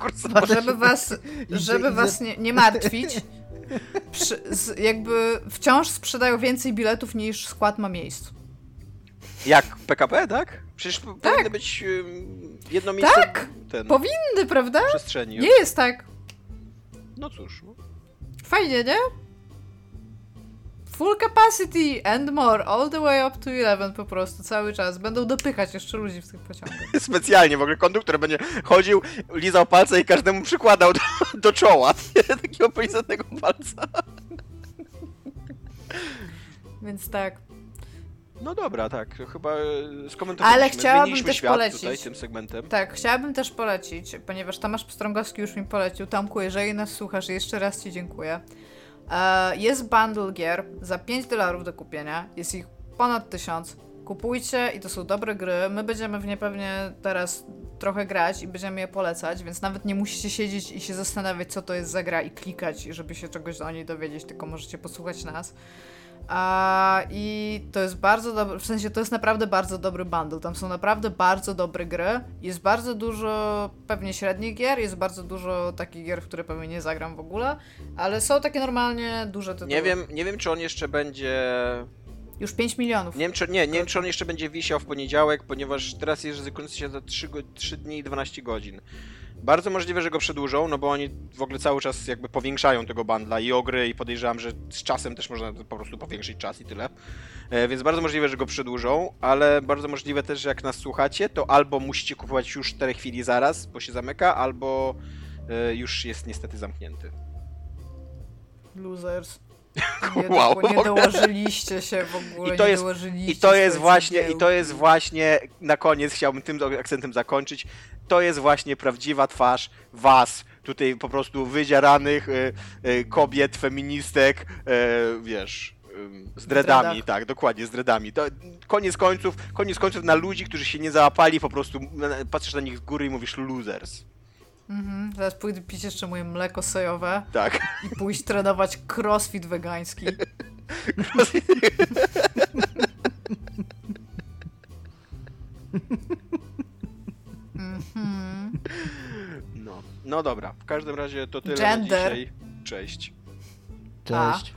podstawowe żeby- was, żeby was nie, nie martwić, przy, z, jakby wciąż sprzedają więcej biletów niż skład ma miejsc. Jak? PKP, tak? Przecież p- powinny być ym, jedno miejsce Tak! ten, Powinny, prawda? przestrzeni. Nie jest tak. No cóż. no. Fajnie, nie? Full capacity and more, all the way up to 11 po prostu, cały czas. Będą dopychać jeszcze ludzi w tych pociągach. Specjalnie w ogóle konduktor będzie chodził, lizał palce i każdemu przykładał do, do czoła. Takiego polizatnego palca. Więc tak. No dobra, tak. Chyba skomentowaliśmy. Ale chciałabym Zmieniliśmy też polecić. tutaj tym segmentem. Tak, chciałabym też polecić, ponieważ Tomasz Pstrągowski już mi polecił. Tomku, jeżeli nas słuchasz, jeszcze raz Ci dziękuję. E, jest bundle gier za 5 dolarów do kupienia. Jest ich ponad 1000. Kupujcie i to są dobre gry. My będziemy w nie pewnie teraz trochę grać i będziemy je polecać, więc nawet nie musicie siedzieć i się zastanawiać, co to jest za gra i klikać, żeby się czegoś o niej dowiedzieć, tylko możecie posłuchać nas. A, I to jest bardzo dobry, w sensie to jest naprawdę bardzo dobry bundle. Tam są naprawdę bardzo dobre gry. Jest bardzo dużo pewnie średnich gier, jest bardzo dużo takich gier, w które pewnie nie zagram w ogóle, ale są takie normalnie duże tytuły. Nie wiem, nie wiem, czy on jeszcze będzie. Już 5 milionów. Nie wiem, czy, nie, nie wiem, czy on jeszcze będzie wisiał w poniedziałek, ponieważ teraz jest ryzykujący się za 3, go, 3 dni i 12 godzin. Bardzo możliwe, że go przedłużą, no bo oni w ogóle cały czas jakby powiększają tego bandla i ogry i podejrzewam, że z czasem też można po prostu powiększyć czas i tyle. E, więc bardzo możliwe, że go przedłużą, ale bardzo możliwe też, że jak nas słuchacie, to albo musicie kupować już 4 chwili zaraz, bo się zamyka, albo e, już jest niestety zamknięty. Losers. Nie, Wow. do, nie dołożyliście się w ogóle, I to jest- I to jest właśnie, i to jest właśnie, na koniec chciałbym tym akcentem zakończyć, to jest właśnie prawdziwa twarz was, tutaj po prostu wydzieranych y, y, kobiet, feministek, y, wiesz, z dreadami, tak, dokładnie, z dreadami. To koniec końców, koniec końców na ludzi, którzy się nie załapali, po prostu patrzysz na nich z góry i mówisz losers. Mhm, zaraz pójdę pić jeszcze moje mleko sojowe Tak. i pójść trenować crossfit wegański. Mhm. No. no dobra, w każdym razie to tyle Gender. na dzisiaj. Cześć. A. Cześć.